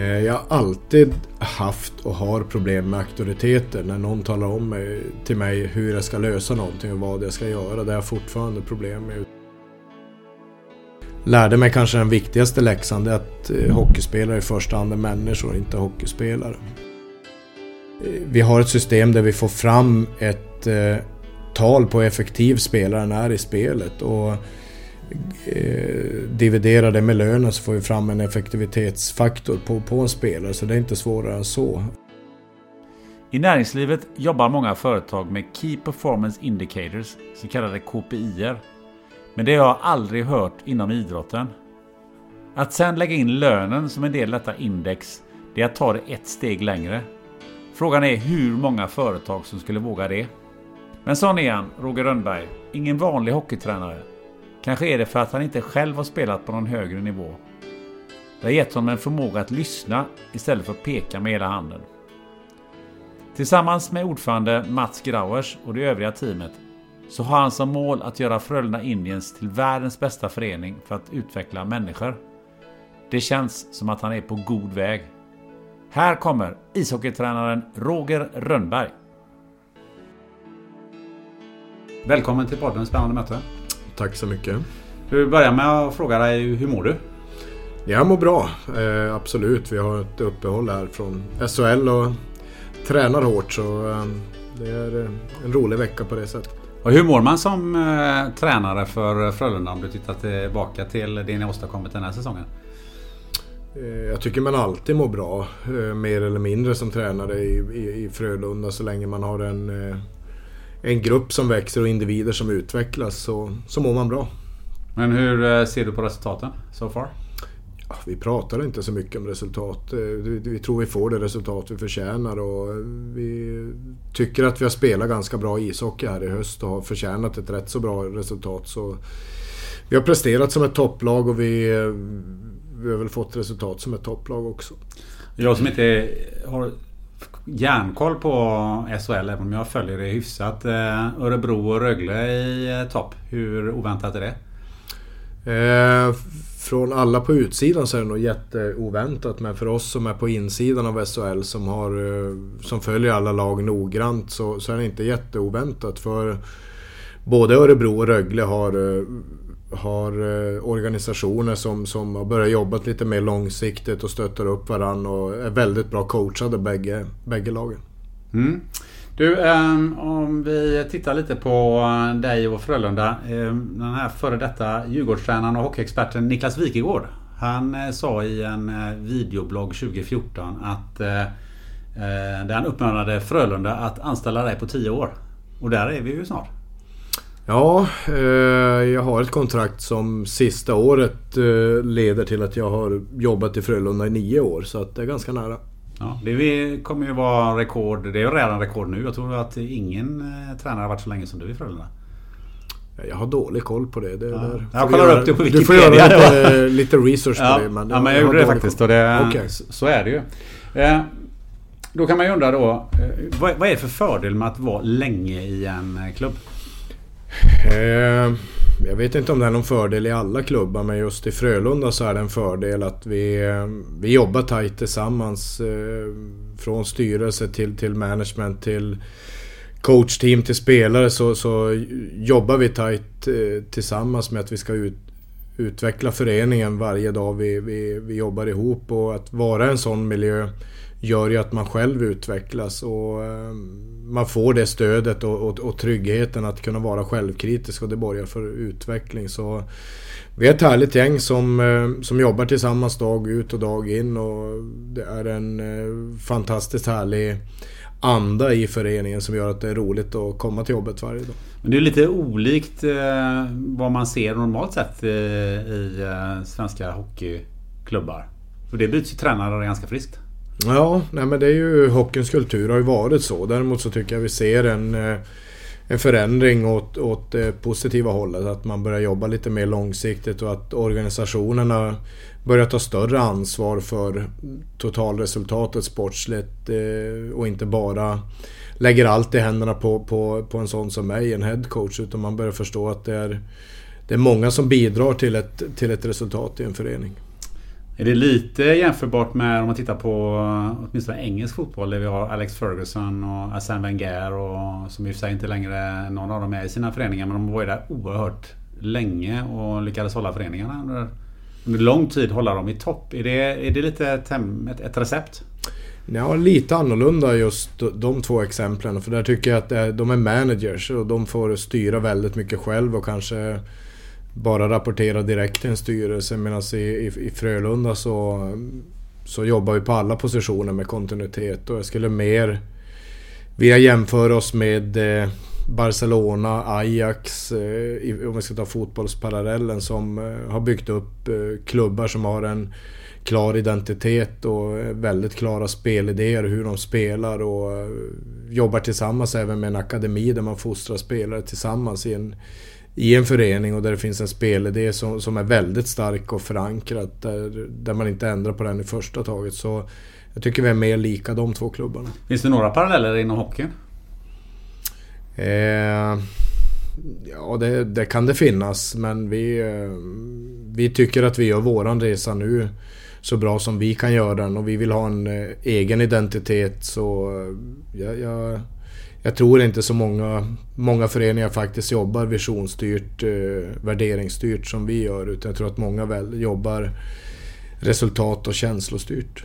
Eh, jag har alltid haft och har problem med auktoriteter. När någon talar om mig, till mig hur jag ska lösa någonting och vad jag ska göra. Det har jag fortfarande problem med. Lärde mig kanske den viktigaste läxan. Det är att eh, hockeyspelare i första hand är människor, inte hockeyspelare. Eh, vi har ett system där vi får fram ett eh, tal på hur effektiv spelaren är i spelet. Och eh, dividerar det med lönen så får vi fram en effektivitetsfaktor på, på en spelare. Så det är inte svårare än så. I näringslivet jobbar många företag med Key Performance Indicators, så kallade KPIer. Men det har jag aldrig hört inom idrotten. Att sen lägga in lönen som en del av detta index, det är att ta det ett steg längre. Frågan är hur många företag som skulle våga det. Men sån är han, Roger Rönnberg. Ingen vanlig hockeytränare. Kanske är det för att han inte själv har spelat på någon högre nivå. Det har gett honom en förmåga att lyssna istället för att peka med hela handen. Tillsammans med ordförande Mats Grauers och det övriga teamet så har han som mål att göra Frölunda Indiens till världens bästa förening för att utveckla människor. Det känns som att han är på god väg. Här kommer ishockeytränaren Roger Rönnberg. Välkommen till podden Spännande möte. Tack så mycket. Vi börjar med att fråga dig, hur mår du? Jag mår bra, eh, absolut. Vi har ett uppehåll här från SHL och tränar hårt så eh, det är en rolig vecka på det sättet. Och hur mår man som eh, tränare för Frölunda om du tittar tillbaka till det ni åstadkommit den här säsongen? Eh, Jag tycker man alltid mår bra, eh, mer eller mindre som tränare i, i, i Frölunda så länge man har en, eh, en grupp som växer och individer som utvecklas så, så mår man bra. Men hur eh, ser du på resultaten so far? Ja, Vi pratar inte så mycket om resultat. Eh, Vi, tror vi får det resultat vi förtjänar och vi tycker att vi har spelat ganska bra ishockey här i höst och har förtjänat ett rätt så bra resultat. Så vi har presterat som ett topplag och vi, eh, vi har väl fått resultat som ett topplag också. Jag som inte har järnkoll på SHL, även om jag följer det hyfsat. Eh, Örebro och Rögle i eh, topp. Hur oväntat är det? Eh, från alla på utsidan så är det nog jätteoväntat men för oss som är på insidan av SHL som, har, eh, som följer alla lag noggrant så, så är det inte jätteoväntat för både Örebro och Rögle har, har eh, organisationer som, som har börjat jobba lite mer långsiktigt och stöttar upp varandra och är väldigt bra coachade bägge, bägge lagen. Mm. Du, ehm, om vi tittar lite på eh, dig och Frölunda. Ehm, den här före detta Djurgårdstränaren och hockeyexperten Niklas Wikegård. Han eh, sa i en videoblogg 2014 att där han uppmanade Frölunda att anställa dig på 10 år. Och där är vi ju snart. Ja, eh, jag har ett kontrakt som sista året eh, leder till att jag har jobbat i Frölunda i nio år så att det är ganska nära. Ja, det kommer ju vara rekord. Det är ju redan rekord nu. Jag tror att ingen eh, tränare har varit så länge som du i Frölunda. Jag har dålig koll på det. det Ja. där Jag kollar upp det på Du får Wikipedia, göra lite, lite research Ja, på det. Men, ja, men jag har gjorde det faktiskt. Och det, Okej. så, är det ju. Eh, då kan man ju undra då. Eh, vad, vad är det för fördel med att vara länge i en klubb? Eh, jag vet inte om det är någon fördel i alla klubbar men just i Frölunda så är det en fördel att vi, eh, vi jobbar tajt tillsammans. Eh, från styrelse till, till management till coachteam till spelare så, så jobbar vi tajt eh, tillsammans med att vi ska ut, utveckla föreningen varje dag vi, vi, vi jobbar ihop och att vara en sån miljö gör ju att man själv utvecklas och eh, man får det stödet och, och, och, tryggheten att kunna vara självkritisk och det borgar för utveckling. Så vi är ett härligt gäng som, eh, som jobbar tillsammans dag ut och dag in och det är en eh, fantastiskt härlig anda i föreningen som gör att det är roligt att komma till jobbet varje dag. Men det är lite olikt vad man ser normalt sett i svenska hockeyklubbar. För det byts ju tränare ganska friskt. Ja, nej men det är ju hockeyns kultur har ju varit så. Däremot så tycker jag vi ser en, eh, en förändring åt, åt det positiva hållet. Att man börjar jobba lite mer långsiktigt och att organisationerna börjar ta större ansvar för totalresultatet sportsligt eh, och inte bara lägger allt i händerna på, på, på en sån som mig, en headcoach. Utan man börjar förstå att det är, det är många som bidrar till ett, till ett resultat i en förening. Är det lite jämförbart med om man tittar på eh, åtminstone engelsk fotboll där vi har Alex Ferguson och Arsène Wenger och som i och för sig inte längre någon av dem är i sina föreningar men de var ju där oerhört länge och lyckades hålla föreningarna under, under lång tid hålla dem i topp. Är det, är det lite ett, ett recept? Ja, lite annorlunda just de två exemplen. För där tycker jag att eh, de är managers och de får styra väldigt mycket själv och kanske bara rapportera direkt till en styrelse. Medan i, i, i Frölunda så, så jobbar vi på alla positioner med kontinuitet och jag skulle mer vilja jämföra oss med eh, Barcelona, Ajax, eh, om vi ska ta fotbollsparallellen som eh, har byggt upp eh, klubbar som har en klar identitet och väldigt klara spelidéer hur de spelar och jobbar tillsammans även med en akademi där man fostrar spelare tillsammans i en, i en förening och där det finns en spelidé som, som är väldigt stark och förankrad. Där, där man inte ändrar på den i första taget. Så jag tycker vi är mer lika de två klubbarna. Finns det några paralleller inom hockeyn? Eh, ja, det, det, kan det finnas. Men vi, eh, vi tycker att vi gör våran resa nu så bra som vi kan göra den och vi vill ha en eh, egen identitet. Så eh, jag, jag jag tror inte så många, många föreningar faktiskt jobbar visionsstyrt, eh, värderingsstyrt som vi gör. Utan jag tror att många väl jobbar resultat och känslostyrt.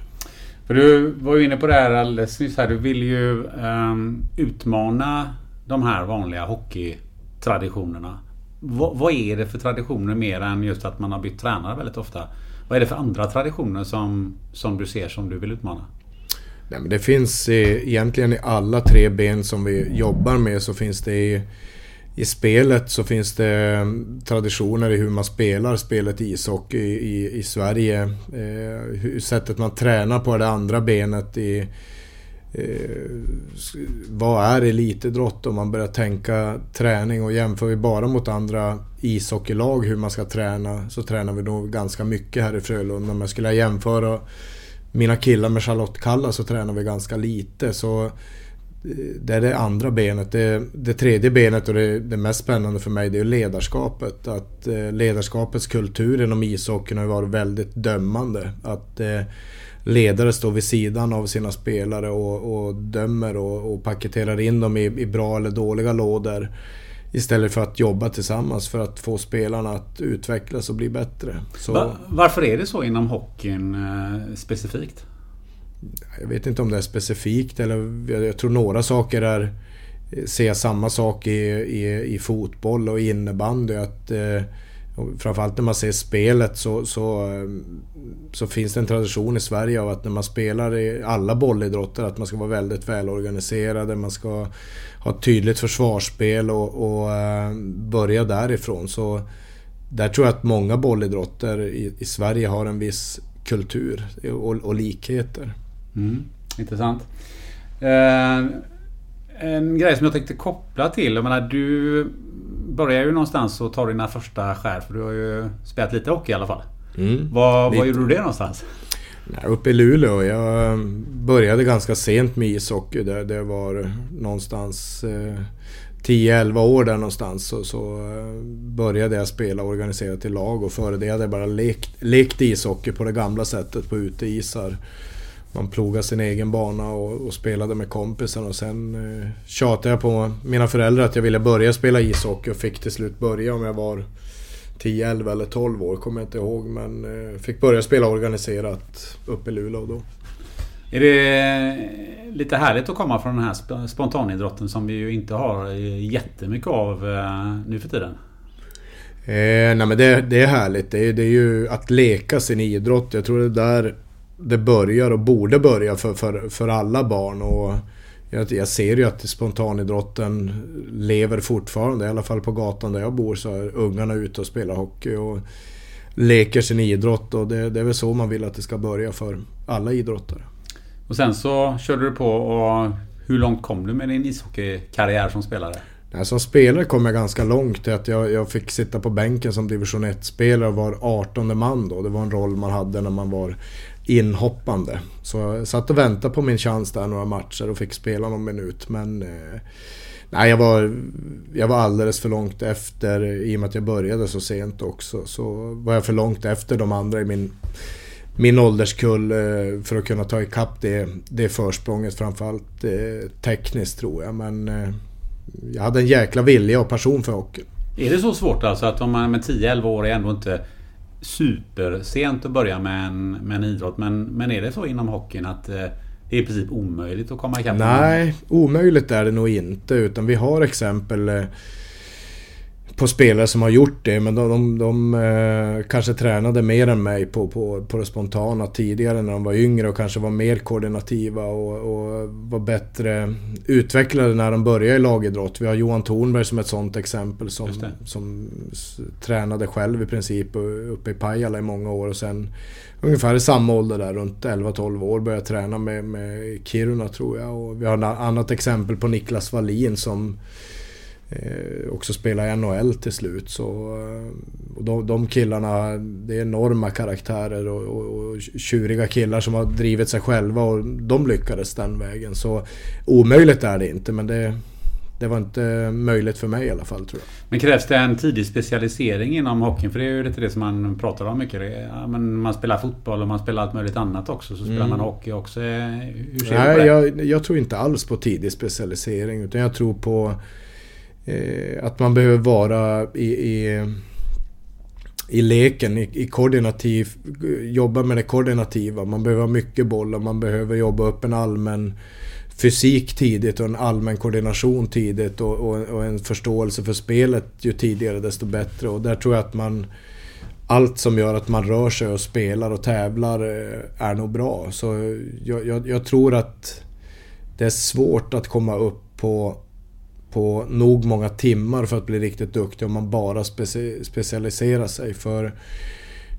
För du var ju inne på det här alldeles nyss här. Du vill ju eh, utmana de här vanliga hockeytraditionerna. V vad är det för traditioner mer än just att man har bytt tränare väldigt ofta? Vad är det för andra traditioner som, som du ser som du vill utmana? Nej, men det finns egentligen i alla tre ben som vi jobbar med så finns det i, i spelet så finns det mm, traditioner i hur man spelar spelet ishockey i, i, i Sverige. Eh, sättet man tränar på det andra benet i eh, vad är elitidrott om man börjar tänka träning och jämför vi bara mot andra ishockeylag hur man ska träna så tränar vi nog ganska mycket här i Frölunda. Men skulle jag jämföra mina killar med Charlotte Kalla så tränar vi ganska lite. Så eh, det är det andra benet. Det, det tredje benet och det, det, mest spännande för mig det är ledarskapet. Att eh, ledarskapets kultur inom ishockeyn har varit väldigt dömande. Att eh, ledare står vid sidan av sina spelare och, och dömer och, och paketerar in dem i, i bra eller dåliga lådor. Istället för att jobba tillsammans för att få spelarna att utvecklas och bli bättre. Så... Varför är det så inom hockeyn eh, specifikt? Jag vet inte om det är specifikt eller jag tror några saker är ser samma sak i, i, i fotboll och innebandy. Att, eh, framförallt när man ser spelet så, så, eh, så, finns det en tradition i Sverige av att när man spelar i alla bollidrotter att man ska vara väldigt välorganiserade. Man ska ha ett tydligt försvarsspel och, och eh, börja därifrån. Så där tror jag att många bollidrotter i, i Sverige har en viss kultur och, och likheter. Mm, intressant. Eh, en grej som jag tänkte koppla till. Jag menar, du börjar ju någonstans och tar dina första skär. För du har ju spelat lite hockey i alla fall. Mm, var, var gjorde du det någonstans? Nej, uppe i Luleå. Jag började ganska sent med ishockey. Det, det var någonstans eh, 10-11 år där någonstans så, så eh, började jag spela organiserat i lag och före det hade jag bara lekt, lekt ishockey på det gamla sättet på uteisar. Man plogade sin egen bana och, och spelade med kompisarna och sen eh, tjatade jag på mina föräldrar att jag ville börja spela ishockey och fick till slut börja om jag var 10, 11 eller 12 år, kommer jag inte ihåg. Men eh, fick börja spela organiserat uppe i Luleå då. Är det lite härligt att komma från den här spontanidrotten som vi ju inte har jättemycket av eh, nu för tiden? Eh, nej men det, det, är härligt. Det är, det är ju att leka sin idrott. Jag tror det är där det börjar och borde börja för, för, för alla barn. Och jag, jag ser ju att spontanidrotten lever fortfarande. I alla fall på gatan där jag bor så är ungarna ute och spelar hockey. Och leker sin idrott och det, det är väl så man vill att det ska börja för alla idrottare. Och sen så körde du på och hur långt kom du med din ishockeykarriär som spelare? Som spelare kom jag ganska långt till att jag, jag fick sitta på bänken som division 1-spelare och var 18 man då. Det var en roll man hade när man var inhoppande. Så jag satt och väntade på min chans där några matcher och fick spela någon minut. Men eh, nej, jag var, jag var alldeles för långt efter. I och med att jag började så sent också så var jag för långt efter de andra i min min ålderskull eh, för att kunna ta ikapp det, det försprånget. Framförallt eh, tekniskt tror jag. Men eh, jag hade en jäkla vilja och passion för hockey. Är det så svårt alltså att om man med 10-11 år är ändå inte supersent att börja med en, med en idrott. Men, men är det så inom hockeyn att eh, det är i princip omöjligt att komma ikapp? Nej, omöjligt är det nog inte. Utan vi har exempel eh, på spelare som har gjort det. Men de, de, de eh, kanske tränade mer än mig på, på, på det spontana tidigare när de var yngre och kanske var mer koordinativa och, och var bättre utvecklade när de började i lagidrott. Vi har Johan Thornberg som ett sånt exempel som, som tränade själv i princip uppe i Pajala i många år och sen ungefär i samma ålder där, runt 11-12 år, började träna med, med Kiruna tror jag. Och vi har ett annat exempel på Niklas Wallin som eh, också spela i NHL till slut. Så, eh, och de, de killarna, det är enorma karaktärer och, och, och tjuriga killar som har drivit sig själva och de lyckades den vägen. Så omöjligt är det inte men det, det var inte möjligt för mig i alla fall tror jag. Men krävs det en tidig specialisering inom hockeyn? För det är ju lite det som man pratar om mycket. Ja, men man spelar fotboll och man spelar allt möjligt annat också. Så spelar mm. man hockey också. Hur ser Nej, du på det? Jag, jag tror inte alls på tidig specialisering. Utan jag tror på Eh, att man behöver vara i, i, i leken, i, i koordinativ, jobba med det koordinativa. Man behöver ha mycket bollar, man behöver jobba upp en allmän fysik tidigt och en allmän koordination tidigt och, och, och, en förståelse för spelet ju tidigare desto bättre. Och där tror jag att man... Allt som gör att man rör sig och spelar och tävlar eh, är nog bra. Så jag, jag, jag tror att det är svårt att komma upp på på nog många timmar för att bli riktigt duktig om man bara speci specialiserar sig. För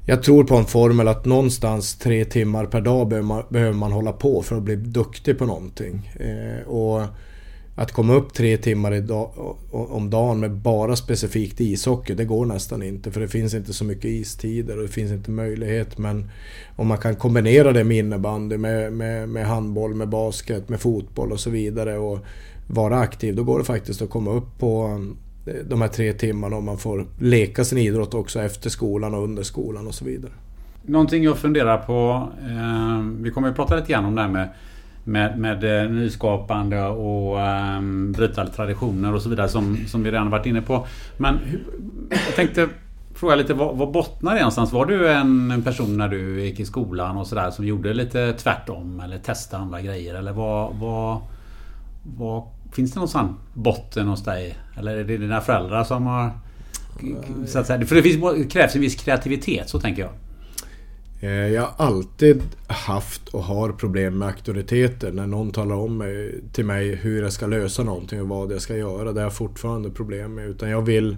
jag tror på en formel att någonstans tre timmar per dag behöver man, behöver man hålla på för att bli duktig på någonting. Eh, och att komma upp tre timmar dag, om dagen med bara specifikt ishockey, det går nästan inte. För det finns inte så mycket istider och det finns inte möjlighet. Men om man kan kombinera det med innebandy, med, med, med handboll, med basket, med fotboll och så vidare. Och vara aktiv. Då går det faktiskt att komma upp på eh, de här tre timmarna och man får leka sin idrott också efter skolan och under skolan och så vidare. Någonting jag funderar på. Eh, vi kommer ju prata lite grann om det här med, med, med eh, nyskapande och eh, bryta traditioner och så vidare som, som vi redan varit inne på. Men hur, jag tänkte fråga lite, vad, vad bottnar det någonstans? Var du en person när du gick i skolan och sådär som gjorde lite tvärtom eller testade andra grejer? Eller vad, vad, vad Finns det någon sån botten hos dig? Eller är det dina föräldrar som har... Så att säga, för det finns, krävs en viss kreativitet, så tänker jag. Eh, jag har alltid haft och har problem med auktoriteter. När någon talar om mig, till mig hur jag ska lösa någonting och vad jag ska göra. Det har jag fortfarande problem med. Utan jag vill,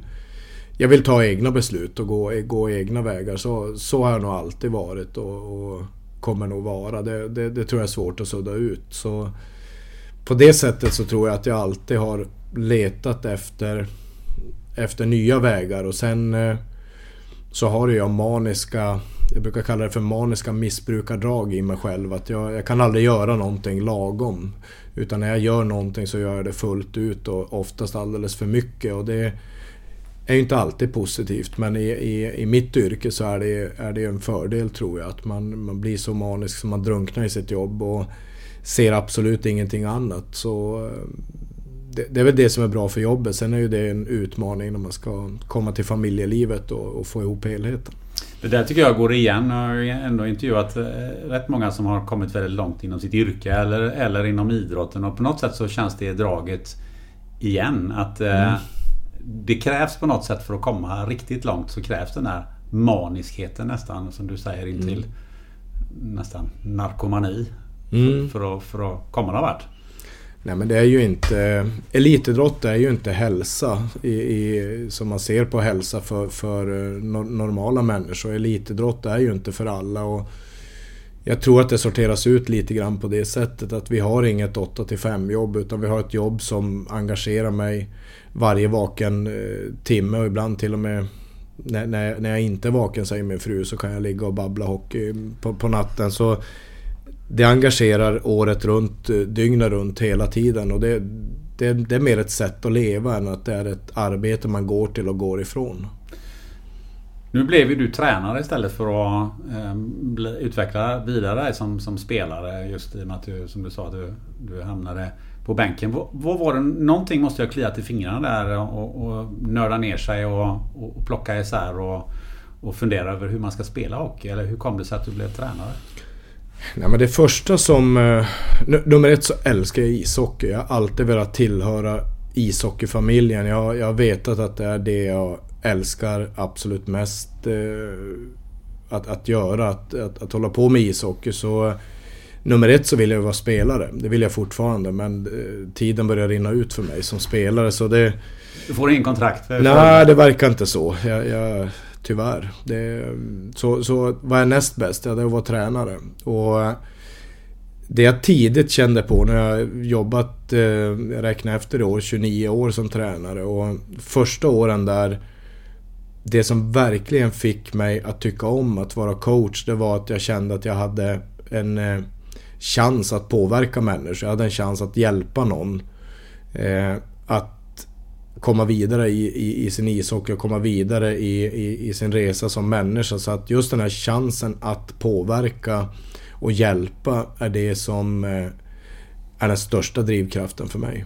jag vill ta egna beslut och gå, gå egna vägar. Så, så har jag nog alltid varit och, och kommer nog vara. Det, det, det, tror jag är svårt att sudda ut. Så på det sättet så tror jag att jag alltid har letat efter, efter nya vägar och sen eh, så har jag maniska jag brukar kalla det för maniska missbrukardrag i mig själv. Att jag, jag kan aldrig göra någonting lagom. Utan när jag gör någonting så gör jag det fullt ut och oftast alldeles för mycket. Och det är ju inte alltid positivt men i, i, i mitt yrke så är det, är det en fördel tror jag. Att man, man blir så manisk så man drunknar i sitt jobb och ser absolut ingenting annat. Så eh, det, det, är väl det som är bra för jobbet. Sen är ju det en utmaning när man ska komma till familjelivet och, och få ihop helheten. Det där tycker jag går igen. Jag har ändå intervjuat eh, rätt många som har kommit väldigt långt inom sitt yrke eller, eller inom idrotten och på något sätt så känns det draget igen. Att eh, mm. det krävs på något sätt för att komma riktigt långt så krävs den här maniskheten nästan som du säger intill mm. nästan narkomani. Mm. För, för, att, för att komma någon vart. Nej men det är ju inte... Elitidrott är ju inte hälsa i, i, som man ser på hälsa för, för eh, normala människor. Elitidrott är ju inte för alla. Och jag tror att det sorteras ut lite grann på det sättet att vi har inget 8 5 jobb utan vi har ett jobb som engagerar mig varje vaken eh, timme och ibland till och med när, när, jag inte är vaken säger min fru så kan jag ligga och babbla hockey på, på natten. Så det engagerar året runt, eh, dygnet runt hela tiden. Och det, det, det, är mer ett sätt att leva än att det är ett arbete man går till och går ifrån. Nu blev ju du tränare istället för att eh, utveckla vidare som, som spelare. Just i och med att du, som du sa, du, du hamnade på bänken. Vad, vad var det, någonting måste jag kliat i fingrarna där och, och nörda ner sig och, och, och plocka isär och, och fundera över hur man ska spela hockey. Eller hur kom det sig att du blev tränare? Nej men det första som... Eh, nummer ett så älskar jag ishockey. Jag har alltid velat tillhöra ishockeyfamiljen. Jag, jag har vetat att det är det jag älskar absolut mest eh, att, att göra. Att, att, att hålla på med ishockey. Så nummer ett så vill jag vara spelare. Det vill jag fortfarande. Men eh, tiden börjar rinna ut för mig som spelare. Så det... Du får ingen kontrakt? Nej, det verkar inte så. Jag, jag, Tyvärr. Det, så, så vad är näst bäst? Ja, det är att vara tränare. Och eh, det jag tidigt kände på när jag jobbat, eh, jag räknar efter i år, 29 år som tränare. Och första åren där, det som verkligen fick mig att tycka om att vara coach, det var att jag kände att jag hade en eh, chans att påverka människor. Jag hade en chans att hjälpa någon. Eh, att komma vidare i, i, i sin ishockey och komma vidare i, i, i, sin resa som människa. Så att just den här chansen att påverka och hjälpa är det som eh, är den största drivkraften för mig.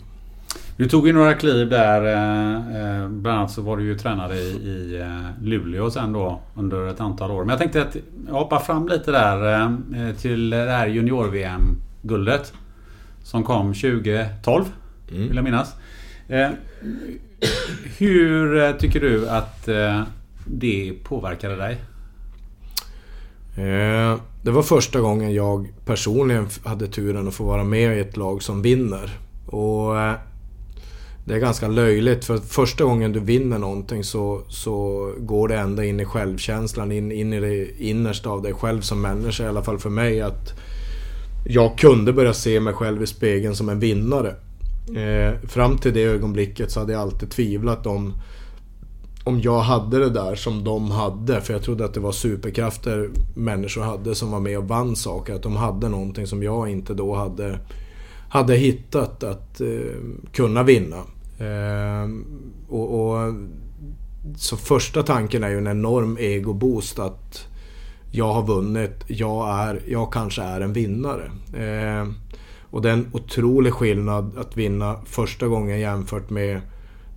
Du tog ju några kliv där. Eh, eh, bland annat så var du ju tränare i, i Luleå sen då under ett antal år. Men jag tänkte att jag hoppar fram lite där till det här junior-VM-guldet. Som kom 2012, mm. vill jag minnas. Eh, hur eh, tycker du att eh, det påverkade dig? Eh, det var första gången jag personligen hade turen att få vara med i ett lag som vinner. Och eh, det är ganska löjligt för första gången du vinner någonting så, så går det ända in i självkänslan, in, in i det innersta av dig själv som människa. I alla fall för mig att jag kunde börja se mig själv i spegeln som en vinnare. Eh, fram till det ögonblicket så hade jag alltid tvivlat om om jag hade det där som de hade. För jag trodde att det var superkrafter människor hade som var med och vann saker. Att de hade någonting som jag inte då hade, hade hittat att eh, kunna vinna. Eh, och, och, så första tanken är ju en enorm egoboost att jag har vunnit, jag, är, jag kanske är en vinnare. Eh, och det är en otrolig skillnad att vinna första gången jämfört med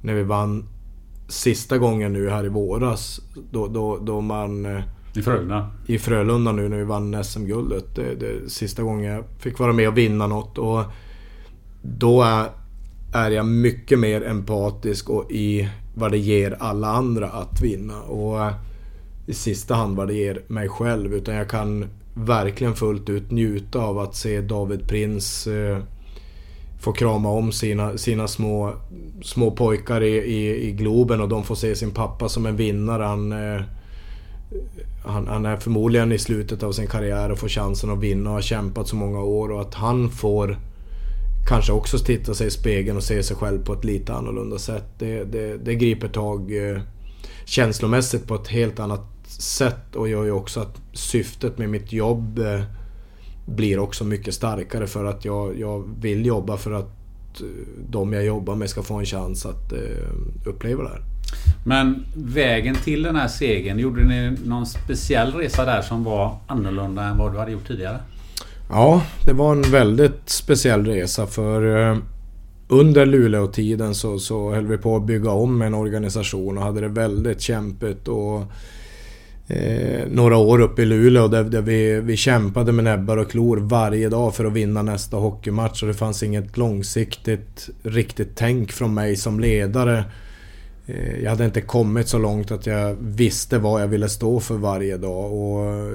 när vi vann sista gången nu här i våras. Då, då, då man... Eh, I Frölunda? I Frölunda nu när vi vann SM-guldet. Det, det sista gången jag fick vara med och vinna något. Och då är, är jag mycket mer empatisk och i vad det ger alla andra att vinna. Och eh, i sista hand vad det ger mig själv. Utan jag kan verkligen fullt ut njuta av att se David Prins eh, få krama om sina, sina små, små pojkar i, i, i Globen och de får se sin pappa som en vinnare. Han, eh, han, han, är förmodligen i slutet av sin karriär och får chansen att vinna och har kämpat så många år och att han får kanske också titta sig i spegeln och se sig själv på ett lite annorlunda sätt. Det, det, det griper tag eh, känslomässigt på ett helt annat sätt och gör ju också att syftet med mitt jobb eh, blir också mycket starkare för att jag, jag vill jobba för att eh, de jag jobbar med ska få en chans att eh, uppleva det här. Men vägen till den här segern, gjorde ni någon speciell resa där som var annorlunda än vad du hade gjort tidigare? Ja, det var en väldigt speciell resa för under Luleå-tiden så, så höll vi på att bygga om en organisation och hade det väldigt kämpigt. Och, eh, några år uppe i Luleå där, där vi, vi kämpade med näbbar och klor varje dag för att vinna nästa hockeymatch. Och det fanns inget långsiktigt riktigt tänk från mig som ledare. Eh, jag hade inte kommit så långt att jag visste vad jag ville stå för varje dag och eh,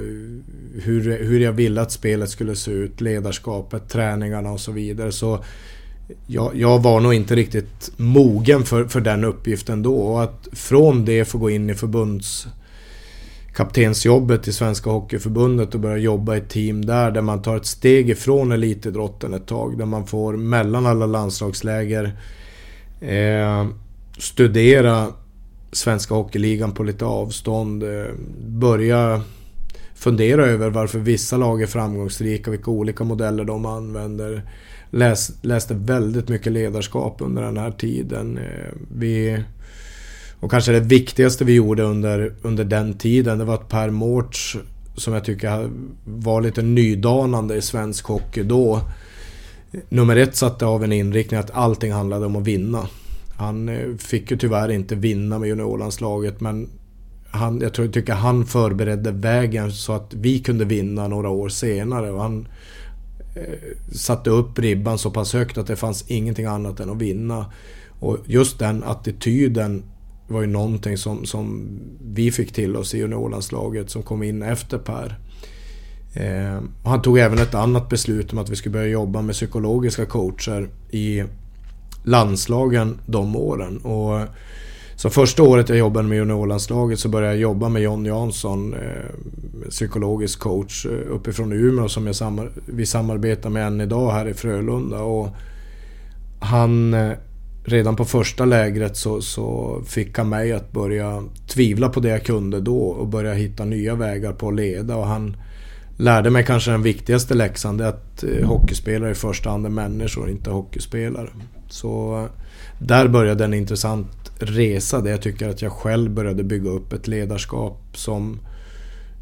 hur, hur jag ville att spelet skulle se ut, ledarskapet, träningarna och så vidare. Så jag, jag var nog inte riktigt mogen för, för den uppgiften då. Och att från det få gå in i förbunds kaptensjobbet i Svenska Hockeyförbundet och börja jobba i ett team där, där man tar ett steg ifrån elitidrotten ett tag. Där man får mellan alla landslagsläger eh, studera svenska hockeyligan på lite avstånd. Eh, börja fundera över varför vissa lag är framgångsrika, vilka olika modeller de använder. Läs, läste väldigt mycket ledarskap under den här tiden. Eh, vi, och kanske det viktigaste vi gjorde under, under den tiden, det var att Per Mårts, som jag tycker var lite nydanande i svensk hockey då. Nummer ett satte av en inriktning att allting handlade om att vinna. Han eh, fick ju tyvärr inte vinna med juniorlandslaget men han, jag tror, tycker han förberedde vägen så att vi kunde vinna några år senare. Och han eh, satte upp ribban så pass högt att det fanns ingenting annat än att vinna. Och just den attityden var ju någonting som, som vi fick till oss i juniorlandslaget som kom in efter Per. Eh, han tog även ett annat beslut om att vi skulle börja jobba med psykologiska coacher i landslagen de åren. Och så första året jag jobbade med juniorlandslaget så började jag jobba med John Jansson, eh, psykologisk coach eh, uppifrån Umeå som jag samar vi samarbetar med än idag här i Frölunda. Och han, eh, redan på första lägret så, så fick han mig att börja tvivla på det jag kunde då och börja hitta nya vägar på att leda. Och han lärde mig kanske den viktigaste läxan, det är att eh, hockeyspelare i första hand är människor, inte hockeyspelare. Så eh, där började en intressant resa där jag tycker att jag själv började bygga upp ett ledarskap som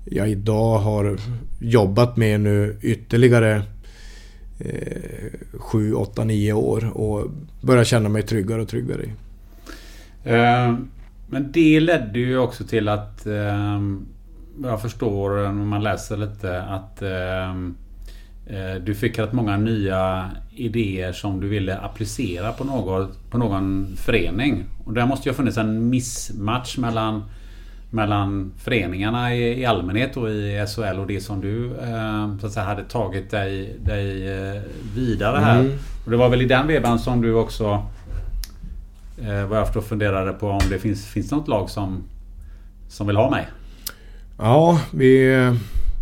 jag idag har jobbat med nu ytterligare eh, 7, 8, 9 år och börja känna mig tryggare och tryggare i. Eh, men det ledde ju också till att eh, jag förstår när man läser lite att eh, eh, du fick rätt många nya idéer som du ville applicera på, något, på någon förening. Och där måste ju ha funnits en missmatch mellan, mellan föreningarna i, i allmänhet och i SHL och det som du eh, så att säga, hade tagit dig, dig eh, vidare här. Mm. Och det var väl i den vevan som du också vad jag förstår funderade på om det finns, finns något lag som, som vill ha mig? Ja, vi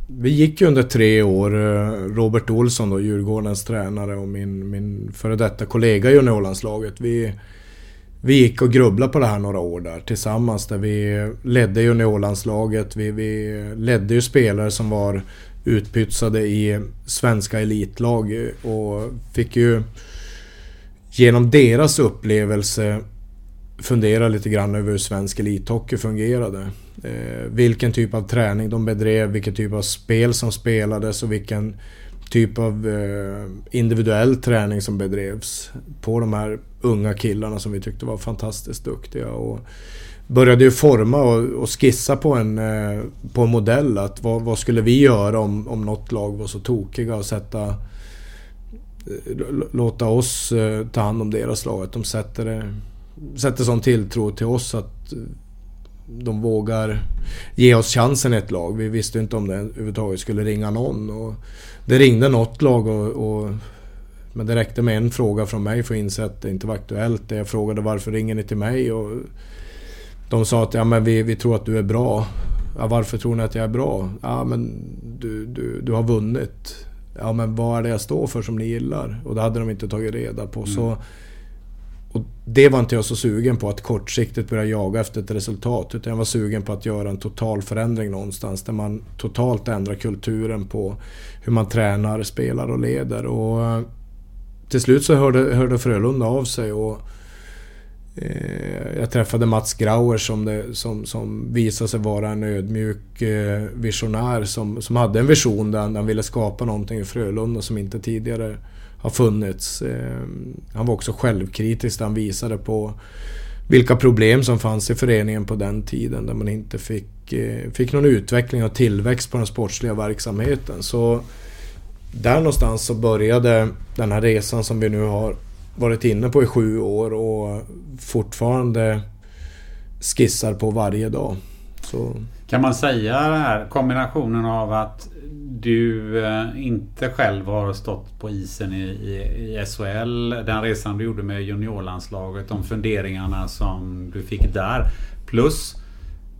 vi gick ju under tre år, eh, Robert Olsson då, Djurgårdens tränare och min, min före detta kollega i juniorlandslaget. Vi, vi gick och grubblade på det här några år där tillsammans. Där vi ledde juniorlandslaget. Vi, vi ledde ju spelare som var utpytsade i svenska elitlag och fick ju genom deras upplevelse fundera lite grann över hur svensk elithockey fungerade. Eh, vilken typ av träning de bedrev, vilken typ av spel som spelades och vilken typ av eh, individuell träning som bedrevs på de här unga killarna som vi tyckte var fantastiskt duktiga. Och började ju forma och, och skissa på en, eh, på en modell. Att vad, vad, skulle vi göra om, om något lag var så tokiga och sätta eh, låta oss eh, ta hand om deras lag. Att de sätter, sätter sån tilltro till oss att de vågar ge oss chansen i ett lag. Vi visste inte om det överhuvudtaget skulle ringa någon. Och det ringde något lag och, och, men det räckte med en fråga från mig för att inse att det inte var aktuellt. Jag frågade varför ringer ni till mig? Och de sa att ja, men vi, vi tror att du är bra. Ja, varför tror ni att jag är bra? Ja, men du, du, du har vunnit. Ja, men vad är det jag står för som ni gillar? Och det hade de inte tagit reda på. Mm. Så och det var inte jag så sugen på att kortsiktigt börja jaga efter ett resultat. Utan jag var sugen på att göra en total förändring någonstans. Där man totalt ändrar kulturen på hur man tränar, spelar och leder. Och till slut så hörde, hörde Frölunda av sig. och eh, jag träffade Mats Grauer som, det, som, som visade sig vara en ödmjuk eh, visionär som, som hade en vision där han ville skapa någonting i Frölunda som inte tidigare har funnits. Eh, han var också självkritisk han visade på vilka problem som fanns i föreningen på den tiden där man inte fick, eh, fick någon utveckling och tillväxt på den sportsliga verksamheten. Så där någonstans så började den här resan som vi nu har varit inne på i sju år och fortfarande skissar på varje dag. Så. Kan man säga det här kombinationen av att du eh, inte själv har stått på isen i, i, i SHL. Den resan du gjorde med juniorlandslaget. De funderingarna som du fick där. Plus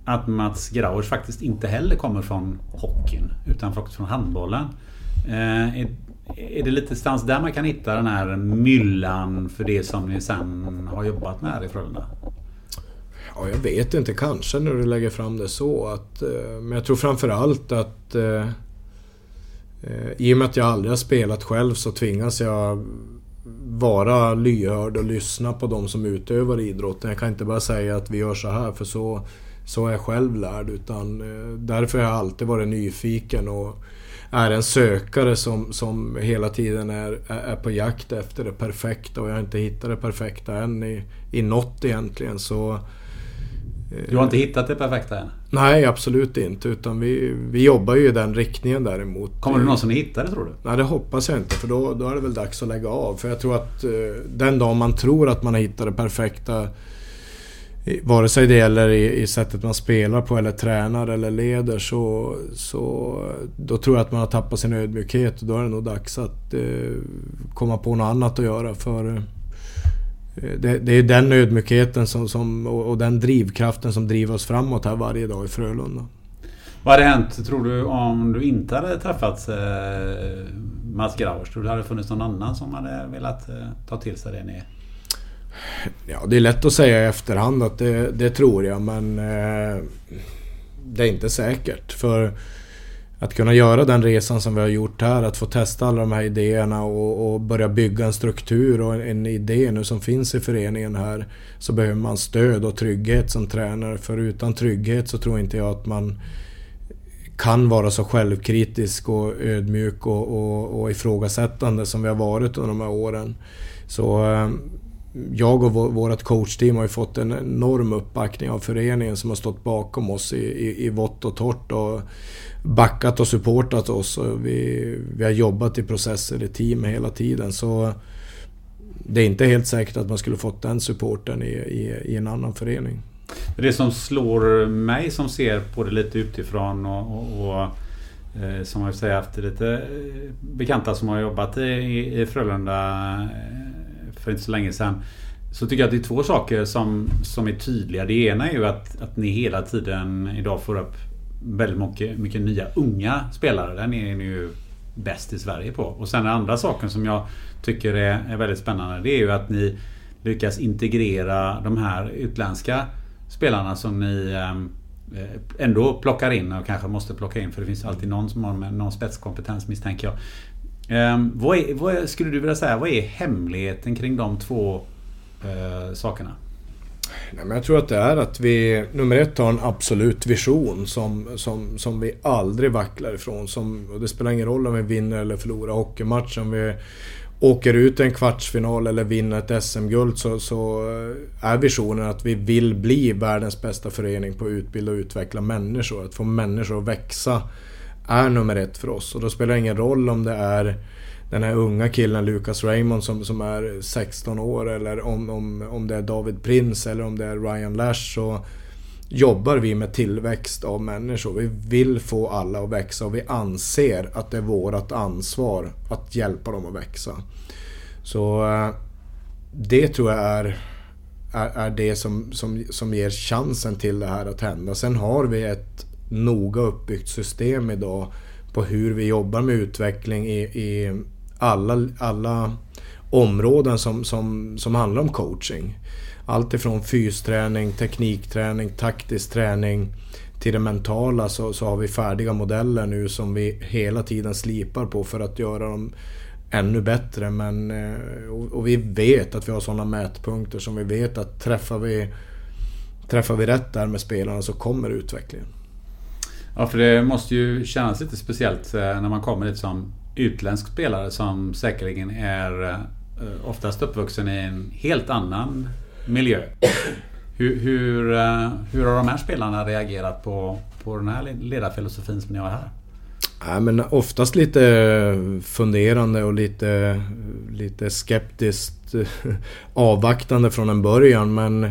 att Mats Grauers faktiskt inte heller kommer från hockeyn. Utan faktiskt från handbollen. Eh, är, är det lite stans där man kan hitta den här myllan för det som ni sen har jobbat med här i Frölunda? Ja, jag vet inte. Kanske när du lägger fram det så. Att, eh, men jag tror framförallt att eh, eh, I och med att jag aldrig har spelat själv så tvingas jag vara lyhörd och lyssna på de som utövar idrotten. Jag kan inte bara säga att vi gör så här för så, så är jag själv lärd. Utan eh, därför har jag alltid varit nyfiken och är en sökare som, som hela tiden är, är på jakt efter det perfekta och jag har inte hittat det perfekta än i, i något egentligen. Så du har inte hittat det perfekta än? Nej, absolut inte. Utan vi, vi jobbar ju i den riktningen däremot. Kommer du någonsin hitta det tror du? Nej, det hoppas jag inte. För då, då är det väl dags att lägga av. För jag tror att eh, den dag man tror att man har hittat det perfekta Vare sig det gäller i, i sättet man spelar på eller tränar eller leder så, så då tror jag att man har tappat sin ödmjukhet och då är det nog dags att eh, komma på något annat att göra. För Eh, det, det, är den ödmjukheten som, som, och, och, den drivkraften som driver oss framåt här varje dag i Frölunda. Vad hade hänt, tror du, om du inte hade träffat eh, Mats Grauers? Tror du det hade funnits någon annan som hade velat eh, ta till sig det ni... Ja, det är lätt att säga i efterhand att det, det tror jag, men eh, det är inte säkert. För att kunna göra den resan som vi har gjort här, att få testa alla de här idéerna och, och, börja bygga en struktur och en, en, idé nu som finns i föreningen här. Så behöver man stöd och trygghet som tränare. För utan trygghet så tror inte jag att man kan vara så självkritisk och ödmjuk och, och, och ifrågasättande som vi har varit under de här åren. Så eh, jag och vårt coachteam har ju fått en enorm uppbackning av föreningen som har stått bakom oss i, i, i vått och torrt. Och backat och supportat oss. Och vi, vi har jobbat i processer i team hela tiden. Så det är inte helt säkert att man skulle fått den supporten i, i, i en annan förening. Det som slår mig som ser på det lite utifrån och, och, och eh, som har haft lite eh, bekanta som har jobbat i, i Frölunda eh, för inte så länge sedan. Så tycker jag att det är två saker som, som är tydliga. Det ena är ju att, att ni hela tiden idag får upp väldigt mycket, mycket nya unga spelare. Den är ni ju bäst i Sverige på. Och sen den andra saken som jag tycker är, är väldigt spännande. Det är ju att ni lyckas integrera de här utländska spelarna som ni ehm, eh, ändå plockar in och kanske måste plocka in. För det finns alltid någon som har någon spetskompetens misstänker jag. Eh, vad, är, vad skulle du vilja säga, vad är hemligheten kring de två eh, sakerna? Nej, men jag tror att det är att vi nummer ett har en absolut vision som, som, som vi aldrig vacklar ifrån. Som, och det spelar ingen roll om vi vinner eller förlorar hockeymatchen. Om vi åker ut i en kvartsfinal eller vinner ett SM-guld så, så eh, är visionen att vi vill bli världens bästa förening på att utbilda och utveckla människor. Att få människor att växa är nummer ett för oss. Och då spelar det ingen roll om det är den här unga killen Lucas Raymond som, som är 16 år eller om, om, om det är David Prince eller om det är Ryan Lash så jobbar vi med tillväxt av människor. Vi vill få alla att växa och vi anser att det är vårt ansvar att hjälpa dem att växa. Så eh, det tror jag är, är, är det som, som, som ger chansen till det här att hända. Sen har vi ett noga uppbyggt system idag på hur vi jobbar med utveckling i, i alla, alla områden som, som, som handlar om coaching. Allt ifrån fysträning, teknikträning, taktisk träning till det mentala så, så har vi färdiga modeller nu som vi hela tiden slipar på för att göra dem ännu bättre. Men, eh, och vi vet att vi har sådana mätpunkter som vi vet att träffar vi, träffar vi rätt där med spelarna så kommer utvecklingen. Ja, för det måste ju kännas lite speciellt eh, när man kommer dit som utländsk spelare som säkerligen är eh, oftast uppvuxen i en helt annan miljö. Hur, hur, eh, hur har de här spelarna reagerat på, på den här ledarfilosofin som ni har här? Ja, men oftast lite funderande och lite, lite skeptiskt avvaktande från en början men...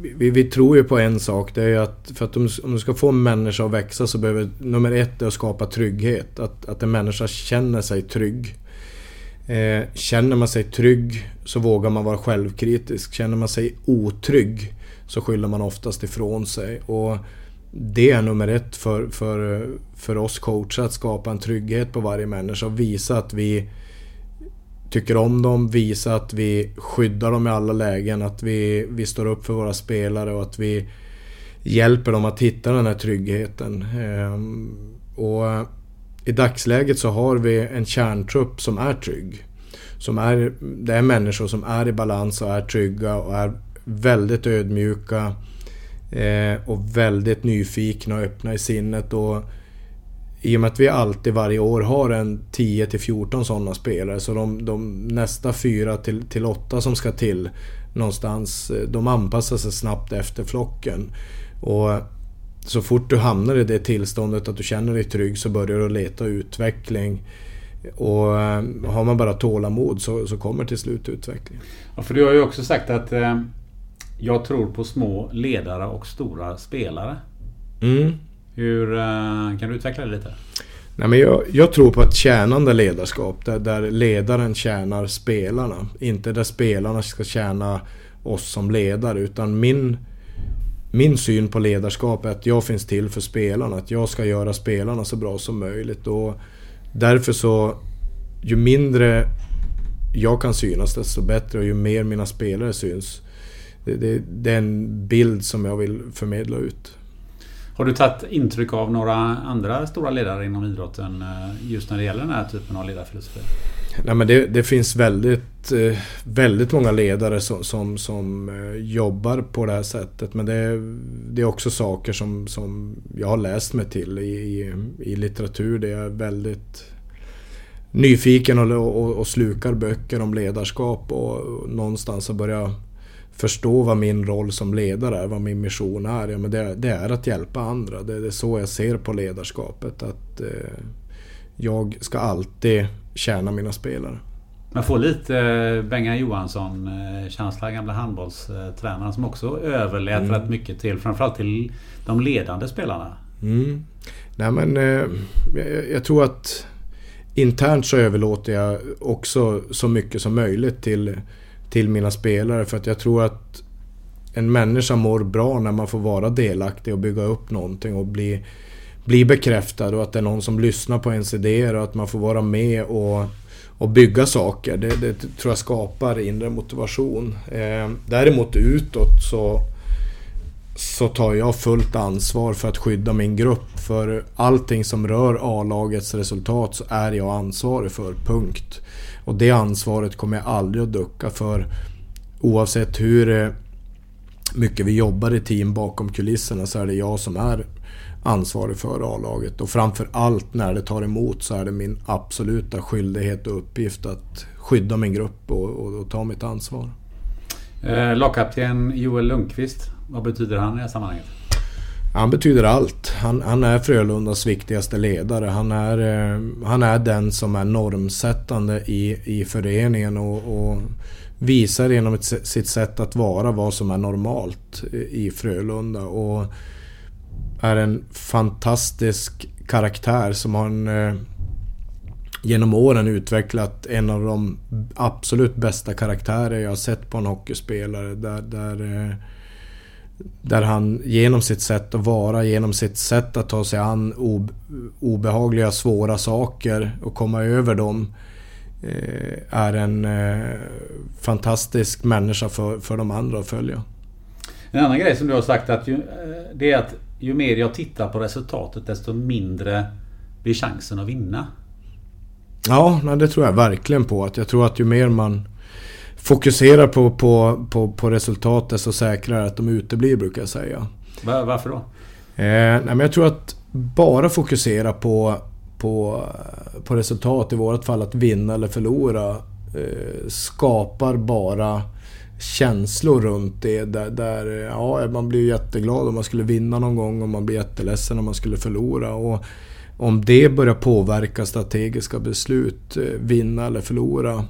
vi, vi, tror ju på en sak. Det är att för att om, om du ska få en människa att växa så behöver nummer ett är att skapa trygghet. Att, att en människa känner sig trygg. Eh, känner man sig trygg så vågar man vara självkritisk. Känner man sig otrygg så skyller man oftast ifrån sig. Och det är nummer ett för, för, för oss coacher att skapa en trygghet på varje människa och visa att vi tycker om dem, visa att vi skyddar dem i alla lägen, att vi, vi står upp för våra spelare och att vi hjälper dem att hitta den här tryggheten. Ehm, och i dagsläget så har vi en kärntrupp som är trygg. Som är, det är människor som är i balans och är trygga och är väldigt ödmjuka eh, och väldigt nyfikna och öppna i sinnet. Och i och med att vi alltid varje år har en 10 till 14 sådana spelare så de, de nästa 4 till, till 8 som ska till någonstans, eh, de anpassar sig snabbt efter flocken. Och så fort du hamnar i det tillståndet att du känner dig trygg så börjar du leta utveckling. Och eh, har man bara tålamod så, så kommer till slut utveckling. Ja, för du har ju också sagt att eh, jag tror på små ledare och stora spelare. Mm. Hur, eh, kan du utveckla det lite? Nej, men jag, jag, tror på ett tjänande ledarskap där, där ledaren tjänar spelarna. Inte där spelarna ska tjäna oss som ledare utan min, min syn på ledarskap är att jag finns till för spelarna. Att jag ska göra spelarna så bra som möjligt. Och därför så, ju mindre jag kan synas desto bättre och ju mer mina spelare syns. Det, det, det är en bild som jag vill förmedla ut. Har du tagit intryck av några andra stora ledare inom idrotten eh, just när det gäller den här typen av ledarfilosofi? Nej, men det, det finns väldigt, eh, väldigt många ledare som, som, som, eh, jobbar på det här sättet. Men det, det är också saker som, som jag har läst mig till i, i, i litteratur. Det är väldigt nyfiken och, och, och, slukar böcker om ledarskap och någonstans har börjat förstå vad min roll som ledare är, vad min mission är. Ja, men det, det är att hjälpa andra. Det, det, är så jag ser på ledarskapet. Att eh, jag ska alltid tjäna mina spelare. Man får lite eh, Bengan Johansson-känsla, eh, gamla handbollstränaren som också överlät mm. rätt mycket till framförallt till de ledande spelarna. Mm. Nej men eh, jag, jag, tror att internt så överlåter jag också så mycket som möjligt till till mina spelare för att jag tror att en människa mår bra när man får vara delaktig och bygga upp någonting och bli, bli bekräftad och att det är någon som lyssnar på ens idéer och att man får vara med och, och bygga saker. Det, det tror jag skapar inre motivation. Eh, däremot utåt så så tar jag fullt ansvar för att skydda min grupp. För allting som rör A-lagets resultat så är jag ansvarig för, punkt. Och det ansvaret kommer jag aldrig att ducka för. Oavsett hur eh, mycket vi jobbar i team bakom kulisserna så är det jag som är ansvarig för A-laget. Och framför allt när det tar emot så är det min absoluta skyldighet och uppgift att skydda min grupp och, och, och ta mitt ansvar. Eh, lagkapten Joel Lundqvist, vad betyder han i det här sammanhanget? Han betyder allt. Han, han, är Frölundas viktigaste ledare. Han är, eh, han är den som är normsättande i, i föreningen och, och visar genom ett, sitt sätt att vara vad som är normalt i Frölunda. Och är en fantastisk karaktär som har en, eh, genom åren utvecklat en av de absolut bästa karaktärer jag har sett på en hockeyspelare. Där, där, eh, där han genom sitt sätt att vara, genom sitt sätt att ta sig an obehagliga, svåra saker och komma över dem eh, är en eh, fantastisk människa för, för de andra att följa. En annan grej som du har sagt att ju, det är att ju mer jag tittar på resultatet desto mindre blir chansen att vinna. Ja, nej, det tror jag verkligen på. Att jag tror att ju mer man fokuserar på, på, på, på resultat desto säkrare att de uteblir brukar jag säga. Var, varför då? Eh, nej, men jag tror att bara fokusera på, på, på resultat, i vårt fall att vinna eller förlora, eh, skapar bara känslor runt det. Där, där, ja, man blir jätteglad om man skulle vinna någon gång och man blir jätteledsen om man skulle förlora. Och om det börjar påverka strategiska beslut, eh, vinna eller förlora,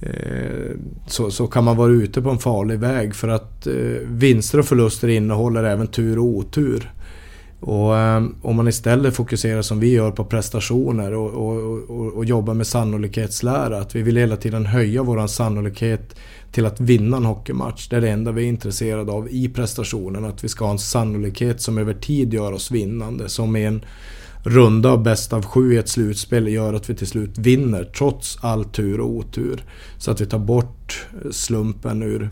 Eh, så, så kan man vara ute på en farlig väg. För att eh, vinster och förluster innehåller även tur och otur. Och eh, om man istället fokuserar som vi gör på prestationer och, och, och, och jobbar med sannolikhetslära. Att vi vill hela tiden höja våran sannolikhet till att vinna en hockeymatch. Det är det enda vi är intresserade av i prestationen. Att vi ska ha en sannolikhet som över tid gör oss vinnande. Som är en runda av bäst av sju i ett slutspel gör att vi till slut vinner trots all tur och otur. Så att vi tar bort eh, slumpen ur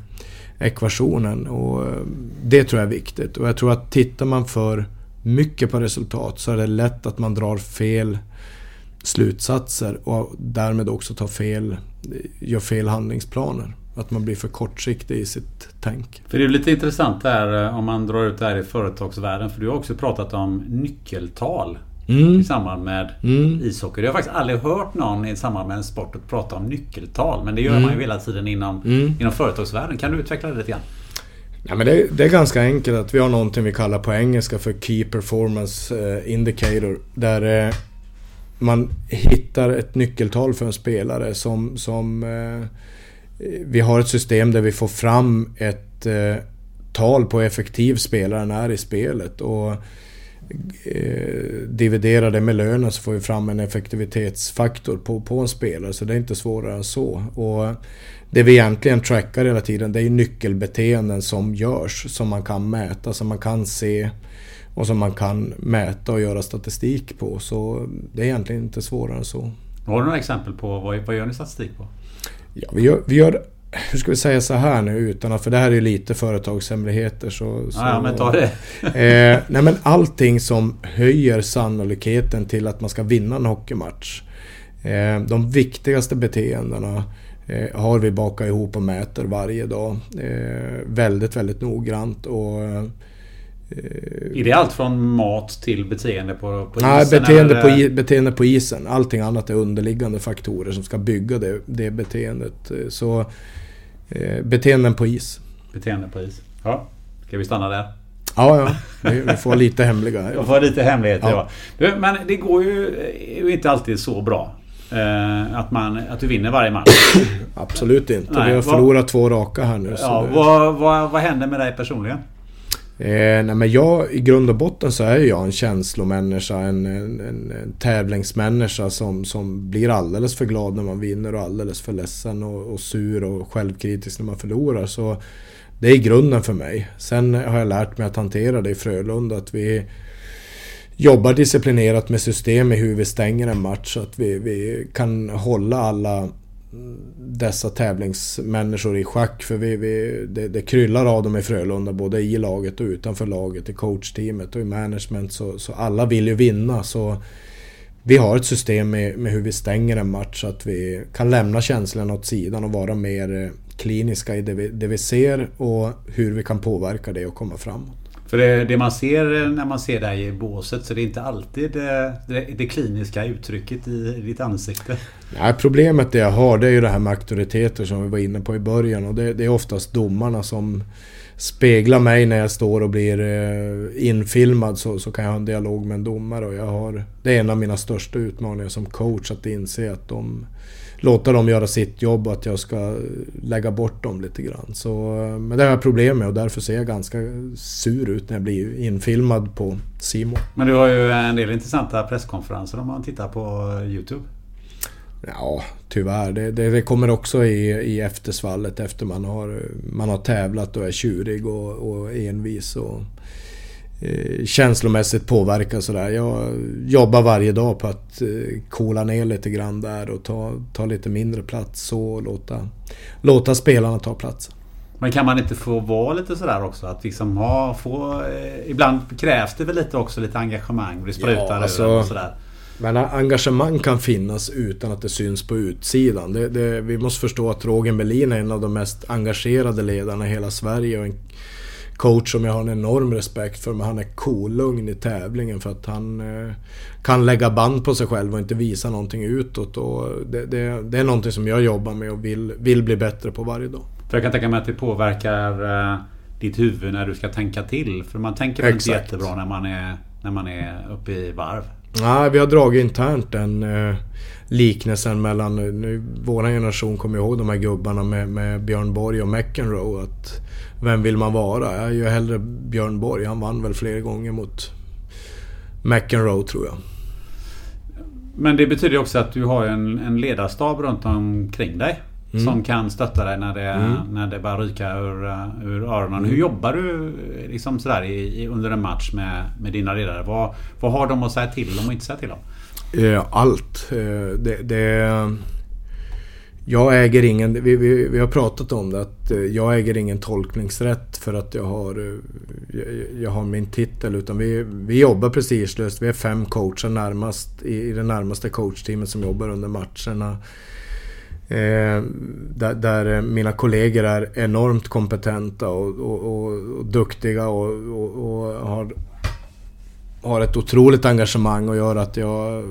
ekvationen. Och eh, det tror jag är viktigt. Och jag tror att tittar man för mycket på resultat så är det lätt att man drar fel slutsatser och därmed också tar fel, eh, gör fel handlingsplaner. Att man blir för kortsiktig i sitt tänk. För det är lite intressant där om man drar ut det här i företagsvärlden. För du har också pratat om nyckeltal. Mm. I samband med mm. ishockey. Jag har faktiskt aldrig hört någon i samband med en sport att prata om nyckeltal. Men det gör mm. man ju hela tiden inom, mm. inom företagsvärlden. Kan du utveckla det lite grann? Ja, men det, det, är ganska enkelt att vi har någonting vi kallar på engelska för Key Performance eh, Indicator. Där eh, man hittar ett nyckeltal för en spelare som... som eh, vi har ett system där vi får fram ett tal på hur effektiv spelaren är i spelet. Och eh, dividerar det med lönen så får vi fram en effektivitetsfaktor på, på en spelare. Så det är inte svårare än så. Och det vi egentligen trackar hela tiden det är nyckelbeteenden som görs. Som man kan mäta, som man kan se och som man kan mäta och göra statistik på. Så det är egentligen inte svårare än så. Har du några exempel på vad, vad gör ni statistik på? Ja, vi gör, vi gör hur ska vi säga så här nu utan att, för det här är lite företagshemligheter så... så ja, men ta det. eh, nej men allting som höjer sannolikheten till att man ska vinna en hockeymatch. Eh, de viktigaste beteendena eh, har vi bakat ihop och mäter varje dag. Eh, väldigt, väldigt noggrant och... Eh, är det allt från mat till beteende på, på isen? Nej, beteende, på, beteende på isen. Allting annat är underliggande faktorer som ska bygga det, det beteendet. Eh, så beteenden på is. Beteenden på is. Ja, ska vi stanna där? Ja, ja. Vi får lite hemliga. Vi får lite hemligheter, ja. ja. Men det går ju inte alltid så bra. Eh, att, man, att du vinner varje match. Absolut inte. Nej, vi har förlorat vad, två raka här nu. Ja, vad, vad, vad händer med dig personligen? Eh, nej men jag, i grund och botten så är jag en känslomänniska, en, en, en, en tävlingsmänniska som, som blir alldeles för glad när man vinner och alldeles för ledsen och, och sur och självkritisk när man förlorar. Så det är grunden för mig. Sen har jag lärt mig att hantera det i Frölunda, att vi jobbar disciplinerat med system i hur vi stänger en match så att vi, vi kan hålla alla dessa tävlingsmänniskor i schack. För vi, vi, det, det kryllar av dem i Frölunda, både i laget och utanför laget, i coachteamet och i management. Så, så alla vill ju vinna. Så vi har ett system med, med, hur vi stänger en match så att vi kan lämna känslorna åt sidan och vara mer eh, kliniska i det vi, det vi ser och hur vi kan påverka det och komma framåt. För det, det, man ser eh, när man ser dig i båset så det är inte alltid det, det, det kliniska uttrycket i, ditt ansikte. Nej, problemet det jag har det är ju det här med auktoriteter som vi var inne på i början och det, det är oftast domarna som speglar mig när jag står och blir eh, infilmad så, så kan jag ha en dialog med en domare och jag har... Det är en av mina största utmaningar som coach att inse att de låta dem göra sitt jobb och att jag ska lägga bort dem lite grann. Så, men det har jag problem med och därför ser jag ganska sur ut när jag blir infilmad på Simon. Men du har ju en del intressanta presskonferenser om man tittar på Youtube. Ja, tyvärr. Det, det, det, kommer också i, i eftersvallet efter man har, man har tävlat och är tjurig och, och envis. Och, Eh, känslomässigt påverka sådär. Jag jobbar varje dag på att eh, coola ner lite grann där och ta, ta lite mindre plats och låta, låta spelarna ta plats. Men kan man inte få vara lite sådär också? Att liksom ha, få, eh, ibland krävs det väl lite också lite engagemang. Det sprutar ja, alltså, och sådär. Men engagemang kan finnas utan att det syns på utsidan. Det, det, vi måste förstå att Roger Melin är en av de mest engagerade ledarna i hela Sverige. Och en coach som jag har en enorm respekt för. Men han är kolugn i tävlingen för att han eh, kan lägga band på sig själv och inte visa någonting utåt. Och det, det, det är någonting som jag jobbar med och vill, vill bli bättre på varje dag. För jag kan tänka mig att det påverkar uh, ditt huvud när du ska tänka till. För man tänker väl inte jättebra när man, är, när man är uppe i varv. Nej, vi har dragit internt den uh, liknelsen mellan... Nu, vår generation kommer ihåg de här gubbarna med, med Björn Borg och McEnroe. Att vem vill man vara? Jag gör hellre Björn Borg. Han vann väl flera gånger mot McEnroe tror jag. Men det betyder också att du har en, en ledarstab runt omkring dig. Mm. Som kan stötta dig när det, mm. när det börjar ryka ur, ur öronen. Mm. Hur jobbar du liksom sådär i, under en match med, med dina ledare? Vad, vad har de att säga till om och inte säga till om? Eh, allt. Eh, det, det, jag äger ingen, vi, vi, vi, har pratat om det, att eh, jag äger ingen tolkningsrätt för att jag har, eh, jag, jag har min titel. Utan vi, vi jobbar prestigelöst. Vi är fem coacher närmast, i, i det närmaste coachteamet som jobbar under matcherna. Eh, där, där, eh, mina kollegor är enormt kompetenta och, och, och, och duktiga och, och, har har ett otroligt engagemang och gör att jag...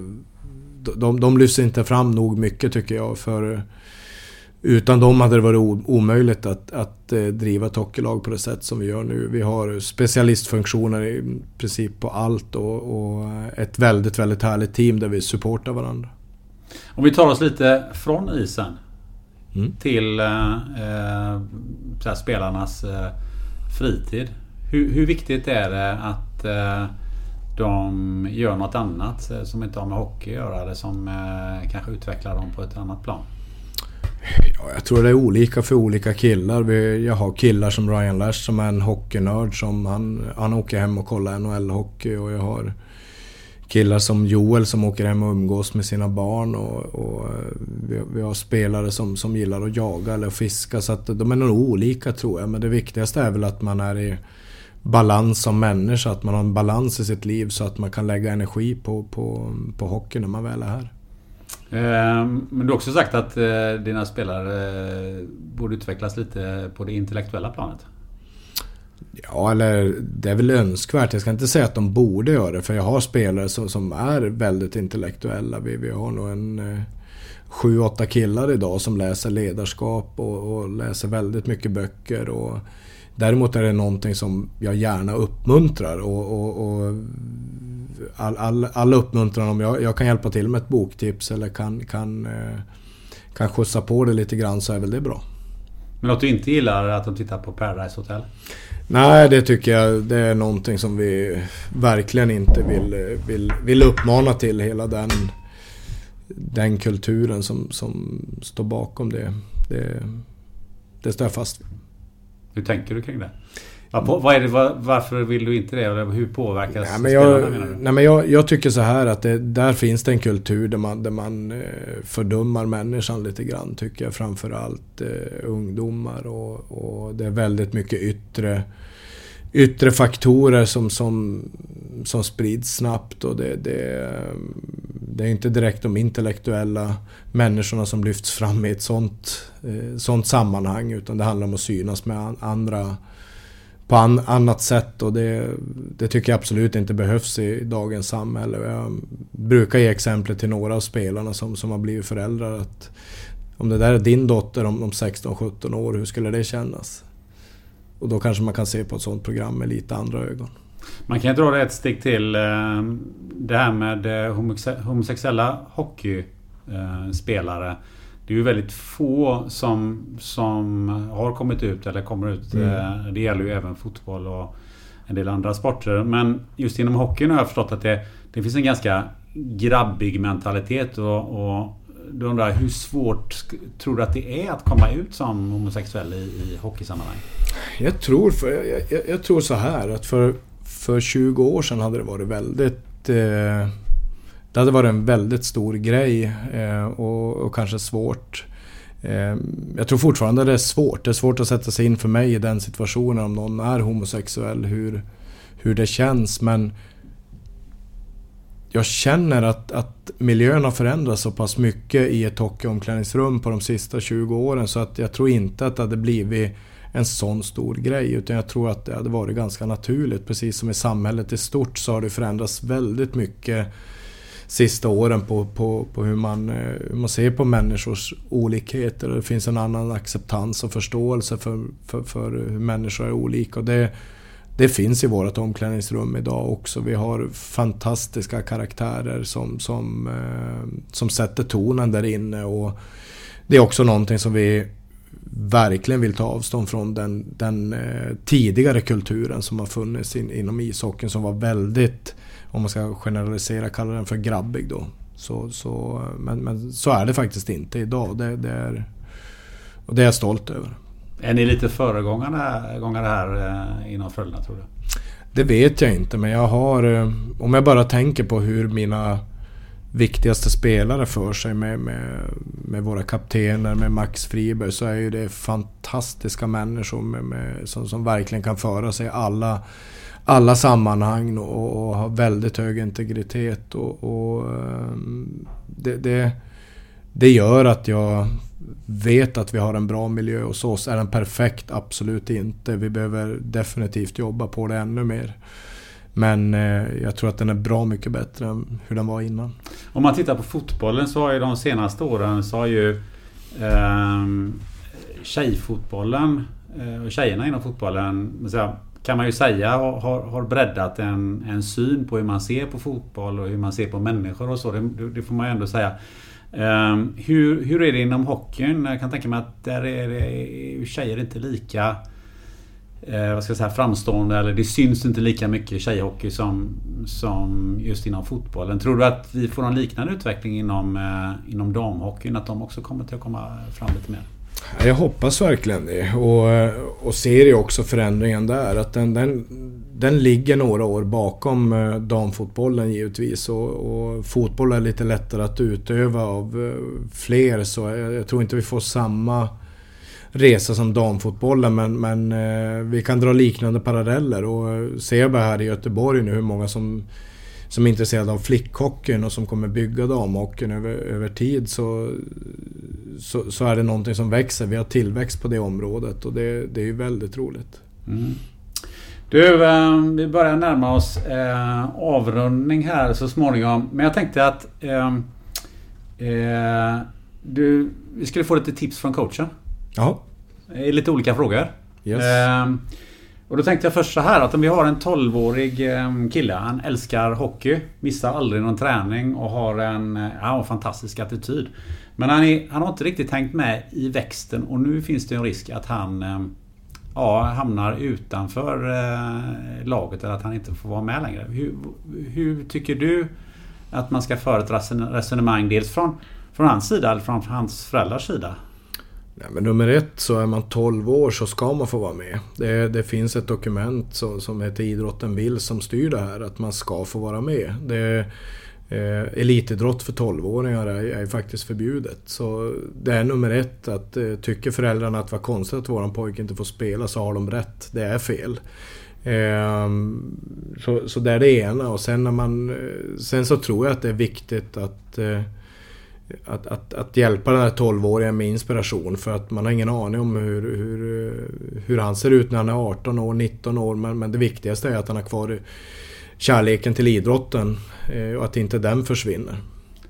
De, de lyfter inte fram nog mycket tycker jag. För utan dem hade det varit omöjligt att, att eh, driva ett hockeylag på det sätt som vi gör nu. Vi har specialistfunktioner i princip på allt och, och ett väldigt, väldigt härligt team där vi supportar varandra. Om vi tar oss lite från isen mm. till eh, eh spelarnas eh, fritid. Hur, hur, viktigt är det att eh, de gör något annat eh, som inte har med hockey att göra eller som kanske utvecklar dem på ett annat plan? Ja, jag tror det är olika för olika killar. Jag har killar som Ryan Lash som är en hockeynörd. Som han, han åker hem och kollar NHL-hockey och jag har killar som Joel som åker hem och umgås med sina barn. Och, och eh, vi, vi, har spelare som, som gillar att jaga eller fiska. Så att de är nog olika tror jag. Men det viktigaste är väl att man är i balans som människa. Att man har en balans i sitt liv så att man kan lägga energi på, på, på hockey när man väl är här. Ehm, men du har också sagt att eh, dina spelare eh, borde utvecklas lite på det intellektuella planet. Ja, eller det är väl önskvärt. Jag ska inte säga att de borde göra det. För jag har spelare som, som är väldigt intellektuella. Vi, vi har nog en eh, sju, åtta killar idag som läser ledarskap och, och läser väldigt mycket böcker. Och, Däremot är det någonting som jag gärna uppmuntrar och, och, och all, all, all, uppmuntran om jag, jag, kan hjälpa till med ett boktips eller kan, kan, eh, kan skjutsa på det lite grann så är väl det bra. Men att du inte gillar att de tittar på Paradise Hotel? Nej, det tycker jag det är någonting som vi verkligen inte vill, vill, vill uppmana till. Hela den, den kulturen som, som står bakom det. Det, det står jag fast vid. Hur tänker du kring det? vad är det, varför vill du inte det? Eller hur påverkas nej, men jag, spelarna, nej, men jag, jag, tycker så här att det, där finns det en kultur där man, där man eh, fördummar människan lite grann tycker jag. Framförallt eh, ungdomar och, och det är väldigt mycket yttre yttre faktorer som, som, som sprids snabbt och det, det, det är inte direkt de intellektuella människorna som lyfts fram i ett sånt, eh, sånt sammanhang utan det handlar om att synas med andra på an, annat sätt och det, det, tycker jag absolut inte behövs i dagens samhälle. Jag brukar ge exempel till några av spelarna som, som har blivit föräldrar att om det där är din dotter om, om 16-17 år, hur skulle det kännas? Och då kanske man kan se på ett sånt program med lite andra ögon. Man kan dra det ett steg till. Eh, det här med eh, homosexuella hockeyspelare. Det är ju väldigt få som, som har kommit ut eller kommer ut. Mm. Eh, det gäller ju även fotboll och en del andra sporter. Men just inom hockeyn har jag förstått att det, det finns en ganska grabbig mentalitet. Och, och du undrar hur svårt tror du att det är att komma ut som homosexuell i, i hockeysammanhang? Jag tror, för, jag, jag, jag, tror så här att för, för 20 år sedan hade det varit väldigt... Eh, det hade varit en väldigt stor grej eh, och, och, kanske svårt. Eh, jag tror fortfarande det är svårt. Det är svårt att sätta sig in för mig i den situationen om någon är homosexuell, hur, hur det känns. Men jag känner att, att miljön har förändrats så pass mycket i ett hockeyomklädningsrum på de sista 20 åren så att jag tror inte att det hade blivit en sån stor grej. Utan jag tror att det hade varit ganska naturligt. Precis som i samhället i stort så har det förändrats väldigt mycket sista åren på, på, på hur, man, eh, hur man ser på människors olikheter. Det finns en annan acceptans och förståelse för, för, för hur människor är olika. Och det, det finns i vårt omklädningsrum idag också. Vi har fantastiska karaktärer som, som, eh, som sätter tonen där inne. Och det är också någonting som vi verkligen vill ta avstånd från den, den eh, tidigare kulturen som har funnits in, inom ishockeyn som var väldigt, om man ska generalisera, kalla den för grabbig då. Så, så, eh, men, men så är det faktiskt inte idag. Det, det är, och det är jag stolt över. Är ni lite föregångare här eh, inom Frölunda tror du? Det vet jag inte men jag har... Eh, om jag bara tänker på hur mina viktigaste spelare för sig med, med, med våra kaptener, med Max Friberg, så är ju det fantastiska människor med, med, som, som verkligen kan föra sig alla, alla sammanhang och, och har väldigt hög integritet. Och, och eh, det, det, det gör att jag vet att vi har en bra miljö hos oss. Är den perfekt? Absolut inte. Vi behöver definitivt jobba på det ännu mer. Men eh, jag tror att den är bra mycket bättre än hur den var innan. Om man tittar på fotbollen så har ju de senaste åren så har ju eh, tjejfotbollen eh, och tjejerna inom fotbollen kan man ju säga har, har breddat en, en syn på hur man ser på fotboll och hur man ser på människor och så. Det, det får man ju ändå säga. Um, hur, hur är det inom hockeyn? Jag kan tänka mig att där är det, tjejer inte lika eh, vad ska jag säga, framstående eller det syns inte lika mycket tjejhockey som, som just inom fotbollen. Tror du att vi får en liknande utveckling inom, eh, inom damhockeyn? Att de också kommer till att komma fram lite mer? Jag hoppas verkligen det och, och ser ju också förändringen där. Att den, den, den ligger några år bakom eh, damfotbollen givetvis. Och, och, fotboll är lite lättare att utöva av eh, fler så jag, jag tror inte vi får samma resa som damfotbollen men, men eh, vi kan dra liknande paralleller och ser jag bara här i Göteborg nu hur många som som är intresserade av flickhockeyn och som kommer bygga damhockeyn över, över tid så, så, så, är det någonting som växer. Vi har tillväxt på det området och det, det är ju väldigt roligt. Mm. Du, eh, vi börjar närma oss eh, avrundning här så småningom. Men jag tänkte att eh, eh, du, vi skulle få lite tips från coachen. Ja. I lite olika frågor. Yes. Eh, och då tänkte jag först så här att om vi har en 12-årig ehm, kille. Han älskar hockey. Missar aldrig någon träning och har en, eh, ja, en fantastisk attityd. Men han, är, han har inte riktigt hängt med i växten och nu finns det en risk att han ehm, ja, hamnar utanför eh, laget eller att han inte får vara med längre. Hur, hur tycker du att man ska föra ett resonemang dels från, från hans sida eller från hans föräldrars sida? Nej, men nummer ett så är man 12 år så ska man få vara med. Det, det finns ett dokument som, som heter Idrotten vill som styr det här att man ska få vara med. Det, Eh, elitidrott för 12-åringar är, är, faktiskt förbjudet. Så det är nummer ett att eh, tycker föräldrarna att det var konstigt att våran pojke inte får spela så har de rätt. Det är fel. Eh, så, så det är det ena och sen när man... Eh, sen så tror jag att det är viktigt att eh, att, att, att hjälpa den här 12-åringen med inspiration för att man har ingen aning om hur, hur, hur han ser ut när han är 18 år, 19 år. Men, men det viktigaste är att han har kvar kärleken till idrotten eh, och att inte den försvinner.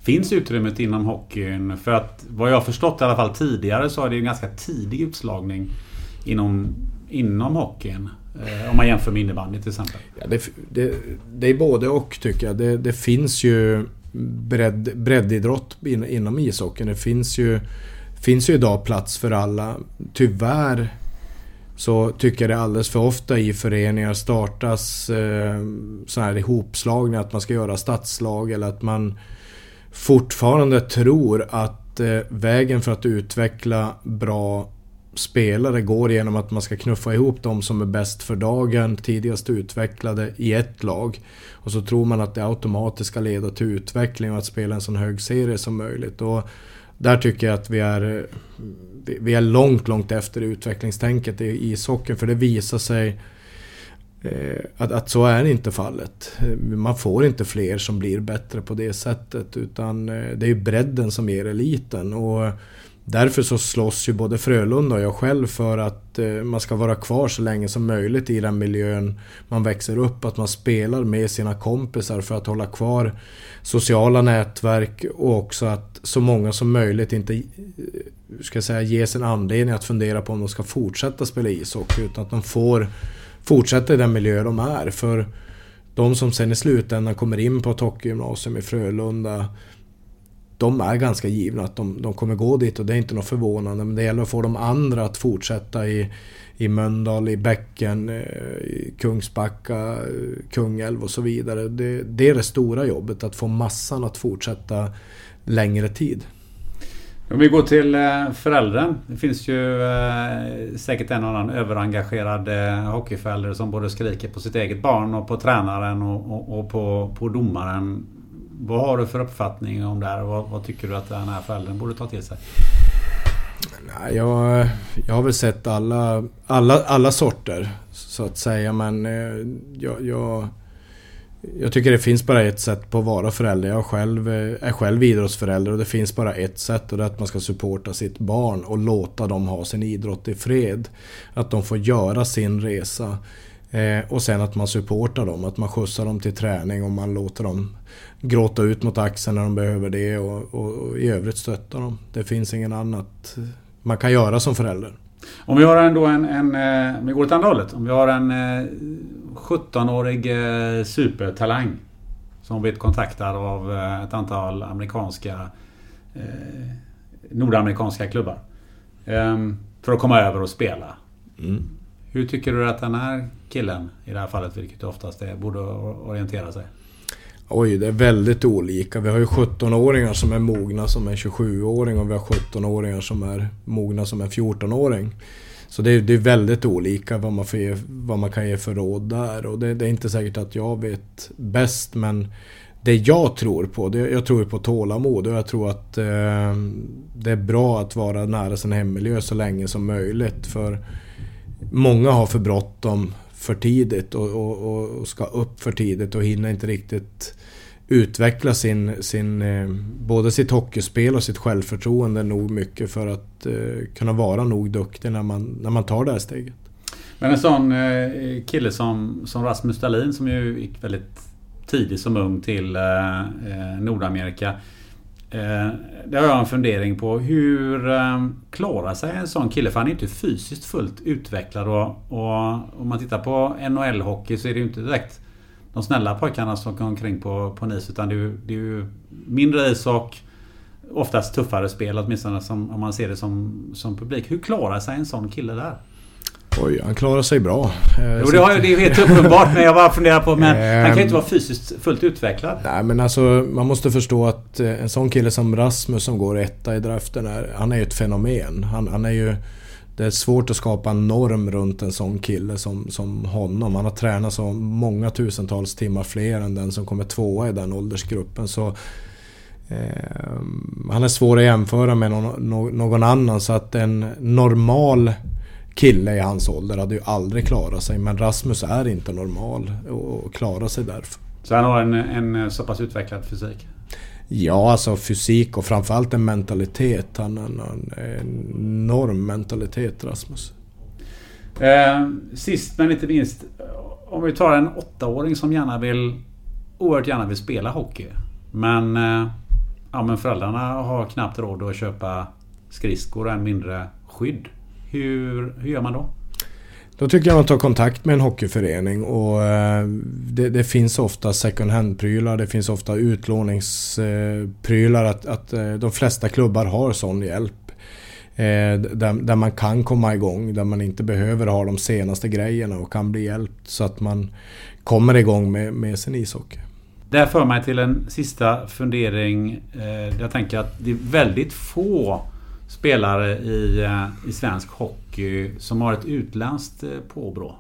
Finns utrymmet inom hockeyn? För att vad jag har förstått i alla fall tidigare så är det en ganska tidig utslagning inom, inom hockeyn. Eh, om man jämför med innebandy till exempel. Ja, det, det, det är både och tycker jag. Det, det finns ju bredd, breddidrott in, inom ishockeyn. Det finns ju, finns ju idag plats för alla. Tyvärr så tycker jag det alldeles för ofta i föreningar startas eh, sådana här ihopslagningar, att man ska göra stadslag eller att man fortfarande tror att eh, vägen för att utveckla bra spelare går genom att man ska knuffa ihop de som är bäst för dagen, tidigast utvecklade i ett lag. Och så tror man att det automatiskt ska leda till utveckling och att spela en så hög serie som möjligt. Och där tycker jag att vi är, vi är långt, långt efter utvecklingstänket i ishockeyn. För det visar sig eh, att, att så är inte fallet. Man får inte fler som blir bättre på det sättet. Utan eh, det är bredden som ger eliten. Och Därför så slåss ju både Frölunda och jag själv för att eh, man ska vara kvar så länge som möjligt i den miljön man växer upp. Att man spelar med sina kompisar för att hålla kvar sociala nätverk och också att så många som möjligt inte eh, ska säga, ges en anledning att fundera på om de ska fortsätta spela ishockey. Utan att de får fortsätta i den miljö de är. För de som sen i slutändan kommer in på ett hockeygymnasium i Frölunda de är ganska givna att de, de kommer gå dit och det är inte något förvånande. Men det gäller att få de andra att fortsätta i, i Mölndal, i Bäcken, eh, i Kungsbacka, eh, Kungälv och så vidare. Det, det är det stora jobbet, att få massan att fortsätta längre tid. Om vi går till eh, föräldrar. föräldern. Det finns ju säkert en annan överengagerad hockeyförälder som både skriker på sitt eget barn och på tränaren och, och, och på, på domaren vad har du för uppfattning om det här? Vad, vad tycker du att den här föräldern borde ta till sig? Nej, jag, jag har väl sett alla, alla, alla sorter så att säga men eh, jag, jag, jag tycker det finns bara ett sätt på att vara förälder. Jag själv, eh, är själv idrottsförälder och det finns bara ett sätt och det är att man ska supporta sitt barn och låta dem ha sin idrott i fred. Att de får göra sin resa. Eh, och sen att man supportar dem, att man skjutsar dem till träning och man låter dem gråta ut mot axeln när de behöver det och, och, och i övrigt stötta dem. Det finns ingen annat man kan göra som förälder. Om vi har ändå en, en eh, om vi går åt andra hållet. Om vi har en 17-årig eh, supertalang som blivit kontaktad av ett antal amerikanska nordamerikanska klubbar. Ehm, för att komma över och spela. Mm. Hur tycker du att den här killen, i det här fallet vilket det oftast är, borde orientera sig? Oj, det är väldigt olika. Vi har ju 17-åringar som är mogna som är 27-åring och vi har 17-åringar som är mogna som är 14-åring. Så det är, det är väldigt olika vad man, ge, vad man kan ge för råd där. Och det, det, är inte säkert att jag vet bäst men det jag tror på, det, jag tror på tålamod och jag tror att eh, det är bra att vara nära sin hemmiljö så länge som möjligt. För många har för bråttom för tidigt och, och, och, ska upp för tidigt och hinner inte riktigt utveckla sin, sin, eh, både sitt hockeyspel och sitt självförtroende nog mycket för att eh, kunna vara nog duktig när man, när man tar det här steget. Men en sån eh, kille som, som Rasmus Dahlin som ju gick väldigt tidigt som ung till Nordamerika. Eh, det har jag en fundering på. Hur ehm, klarar sig en sån kille? För han är inte fysiskt fullt utvecklad. Och, och om man tittar på NHL-hockey så är det ju inte direkt de snälla pojkarna som går omkring på, på NIS. Utan det är, ju, det är ju mindre ishock. Oftast tuffare spel åtminstone som, om man ser det som, som publik. Hur klarar sig en sån kille där? Oj, han klarar sig bra. Eh, jo, det, har, det är helt uppenbart. men jag bara funderar på, men han kan ju inte vara fysiskt fullt utvecklad. Nej, men alltså man måste förstå att eh, en sån kille som Rasmus som går etta i draften, är, han är ju ett fenomen. Han, han är ju... Det är svårt att skapa en norm runt en sån kille som, som honom. Han har tränat så många tusentals timmar fler än den som kommer tvåa i den åldersgruppen. Så eh, Han är svår att jämföra med någon, någon annan så att en normal kille i hans ålder hade ju aldrig klarat sig. Men Rasmus är inte normal och klarar sig därför. Så han har en, en så pass utvecklad fysik? Ja, alltså fysik och framförallt en mentalitet. Han har en, en enorm mentalitet, Rasmus. Eh, sist men inte minst. Om vi tar en åttaåring som gärna vill oerhört gärna vill spela hockey. Men, eh, ja, men föräldrarna har knappt råd att köpa skridskor och än mindre skydd. Hur, hur gör man då? Då tycker jag man tar kontakt med en hockeyförening och eh, det, det finns ofta second hand-prylar, det finns ofta utlåningsprylar. Att, att eh, de flesta klubbar har sån hjälp. Eh, där, där man kan komma igång, där man inte behöver ha de senaste grejerna och kan bli hjälpt så att man kommer igång med, med sin ishockey. Det för mig till en sista fundering. Jag tänker att det är väldigt få spelare i, eh, i svensk hockey som har ett utländskt eh, påbrå.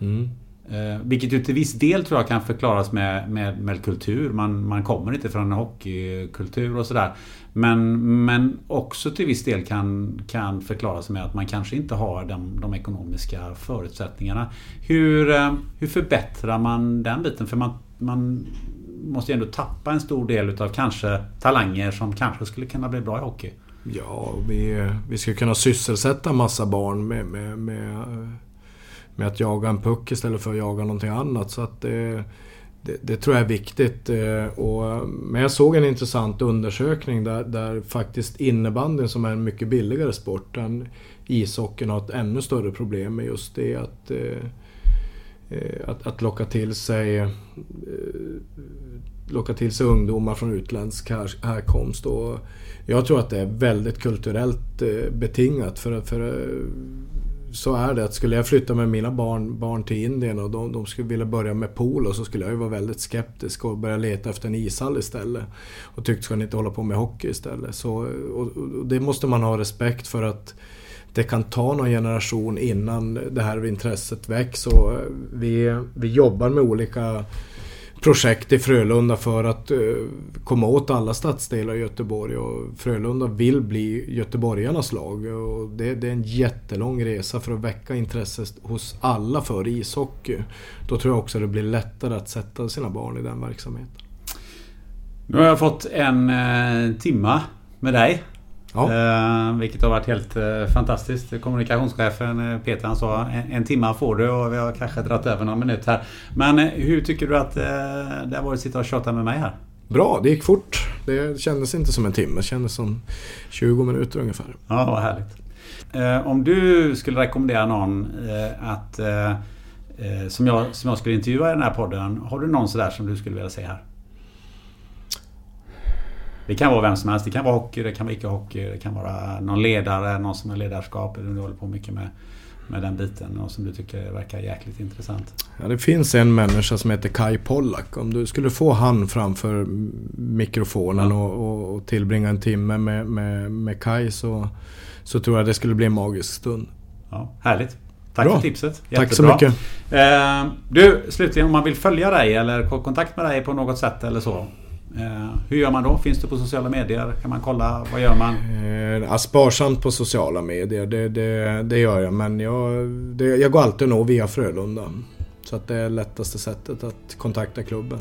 Mm. Eh, vilket ju till viss del tror jag kan förklaras med, med, med kultur. Man, man kommer inte från en hockeykultur och sådär. Men, men också till viss del kan, kan förklaras med att man kanske inte har de, de ekonomiska förutsättningarna. Hur, hur förbättrar man den biten? För man, man måste ju ändå tappa en stor del utav kanske talanger som kanske skulle kunna bli bra i hockey. Ja, vi, vi ska kunna sysselsätta massa barn med, med, med, med att jaga en puck istället för att jaga någonting annat. Så att det, det, det tror jag är viktigt. Eh, och, men jag såg en intressant undersökning där, där faktiskt innebandyn som är en mycket billigare sport än ishockeyn har ett ännu större problem med just det att eh, att, att locka till sig locka till sig ungdomar från utländsk här, härkomst. Och jag tror att det är väldigt kulturellt eh, betingat. För, för eh, så är det. att Skulle jag flytta med mina barn, barn till Indien och de, de skulle vilja börja med polo så skulle jag ju vara väldigt skeptisk och börja leta efter en ishall istället. Och tyckte ska ni inte hålla på med hockey istället. Så, och, och det måste man ha respekt för att det kan ta någon generation innan det här intresset väcks. Och eh, vi, vi jobbar med olika projekt i Frölunda för att eh, komma åt alla stadsdelar i Göteborg. Och Frölunda vill bli göteborgarnas lag. Och det, det, är en jättelång resa för att väcka intresse hos alla för ishockey. Då tror jag också det blir lättare att sätta sina barn i den verksamheten. Nu har jag fått en eh, timma med dig Ja. Eh, vilket har varit helt eh, fantastiskt. Kommunikationschefen eh, Peter han sa en, en timma får du och vi har kanske dragit över någon minut här. Men eh, hur tycker du att eh, det har varit att sitta och tjata med mig här? Bra, det gick fort. Det kändes inte som en timme, det kändes som 20 minuter ungefär. Ja, vad härligt. Eh, om du skulle rekommendera någon att som jag, som jag skulle intervjua i den här podden. Har du någon sådär som du skulle vilja se här? Det kan vara vem som helst. Det kan vara hockey, det kan vara icke-hockey, det kan vara någon ledare, någon som är ledarskap. Du håller på mycket med, med den biten och som du tycker verkar jäkligt intressant. Ja, det finns en människa som heter Kai Pollak. Om du skulle få han framför mikrofonen ja. och, och, tillbringa en timme med, med, med Kai så, så tror jag det skulle bli en magisk stund. Ja, härligt. Tack Bra. för tipset. Jättebra. Tack så mycket. Eh, du, slutligen om man vill följa dig eller få kontakt med dig på något sätt eller så. Eh, hur gör man då? Finns du på sociala medier? Kan man kolla? Vad gör man? Eh, sparsamt på sociala medier, det, det, det gör jag. Men jag, det, jag går alltid nog via Frölunda. Så att det är lättaste sättet att kontakta klubben.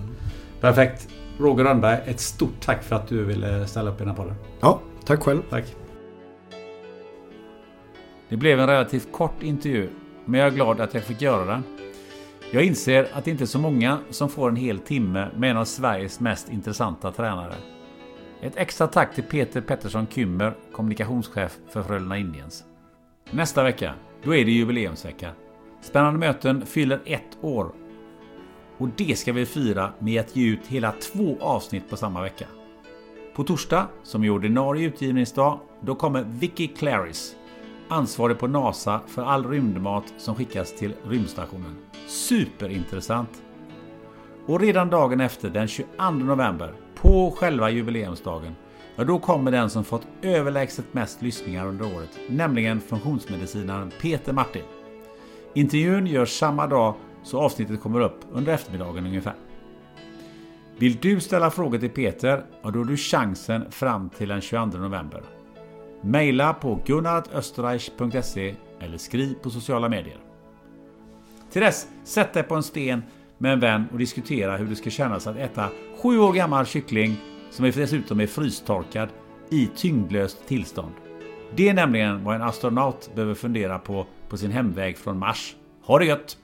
Perfekt. Roger Rönnberg, ett stort tack för att du ville ställa upp i den här podden. Ja, tack själv. Tack. Det blev en relativt kort intervju, men jag är glad att jag fick göra den. Jag inser att det inte är så många som får en hel timme med en av Sveriges mest intressanta tränare. Ett extra tack till Peter Pettersson Kymmer, kommunikationschef för Frölunda Indiens. Nästa vecka, då är det jubileumsvecka. Spännande möten fyller ett år. Och det ska vi fira med att ge ut hela två avsnitt på samma vecka. På torsdag, som är ordinarie utgivningsdag, då kommer Vicky Clarys ansvarig på NASA för all rymdmat som skickas till rymdstationen. Superintressant! Och redan dagen efter, den 22 november, på själva jubileumsdagen, ja då kommer den som fått överlägset mest lyssningar under året, nämligen funktionsmedicinaren Peter Martin. Intervjun görs samma dag så avsnittet kommer upp under eftermiddagen ungefär. Vill du ställa frågor till Peter, ja då har du chansen fram till den 22 november. Maila på gunnarösterreich.se eller skriv på sociala medier. Till dess, sätt dig på en sten med en vän och diskutera hur det ska kännas att äta sju år gammal kyckling som dessutom är frystorkad i tyngdlöst tillstånd. Det är nämligen vad en astronaut behöver fundera på på sin hemväg från Mars. Ha det gött!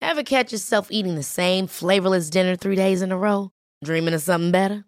Ever catch yourself eating the same flavorless dinner three days in a row? Dreaming of something better?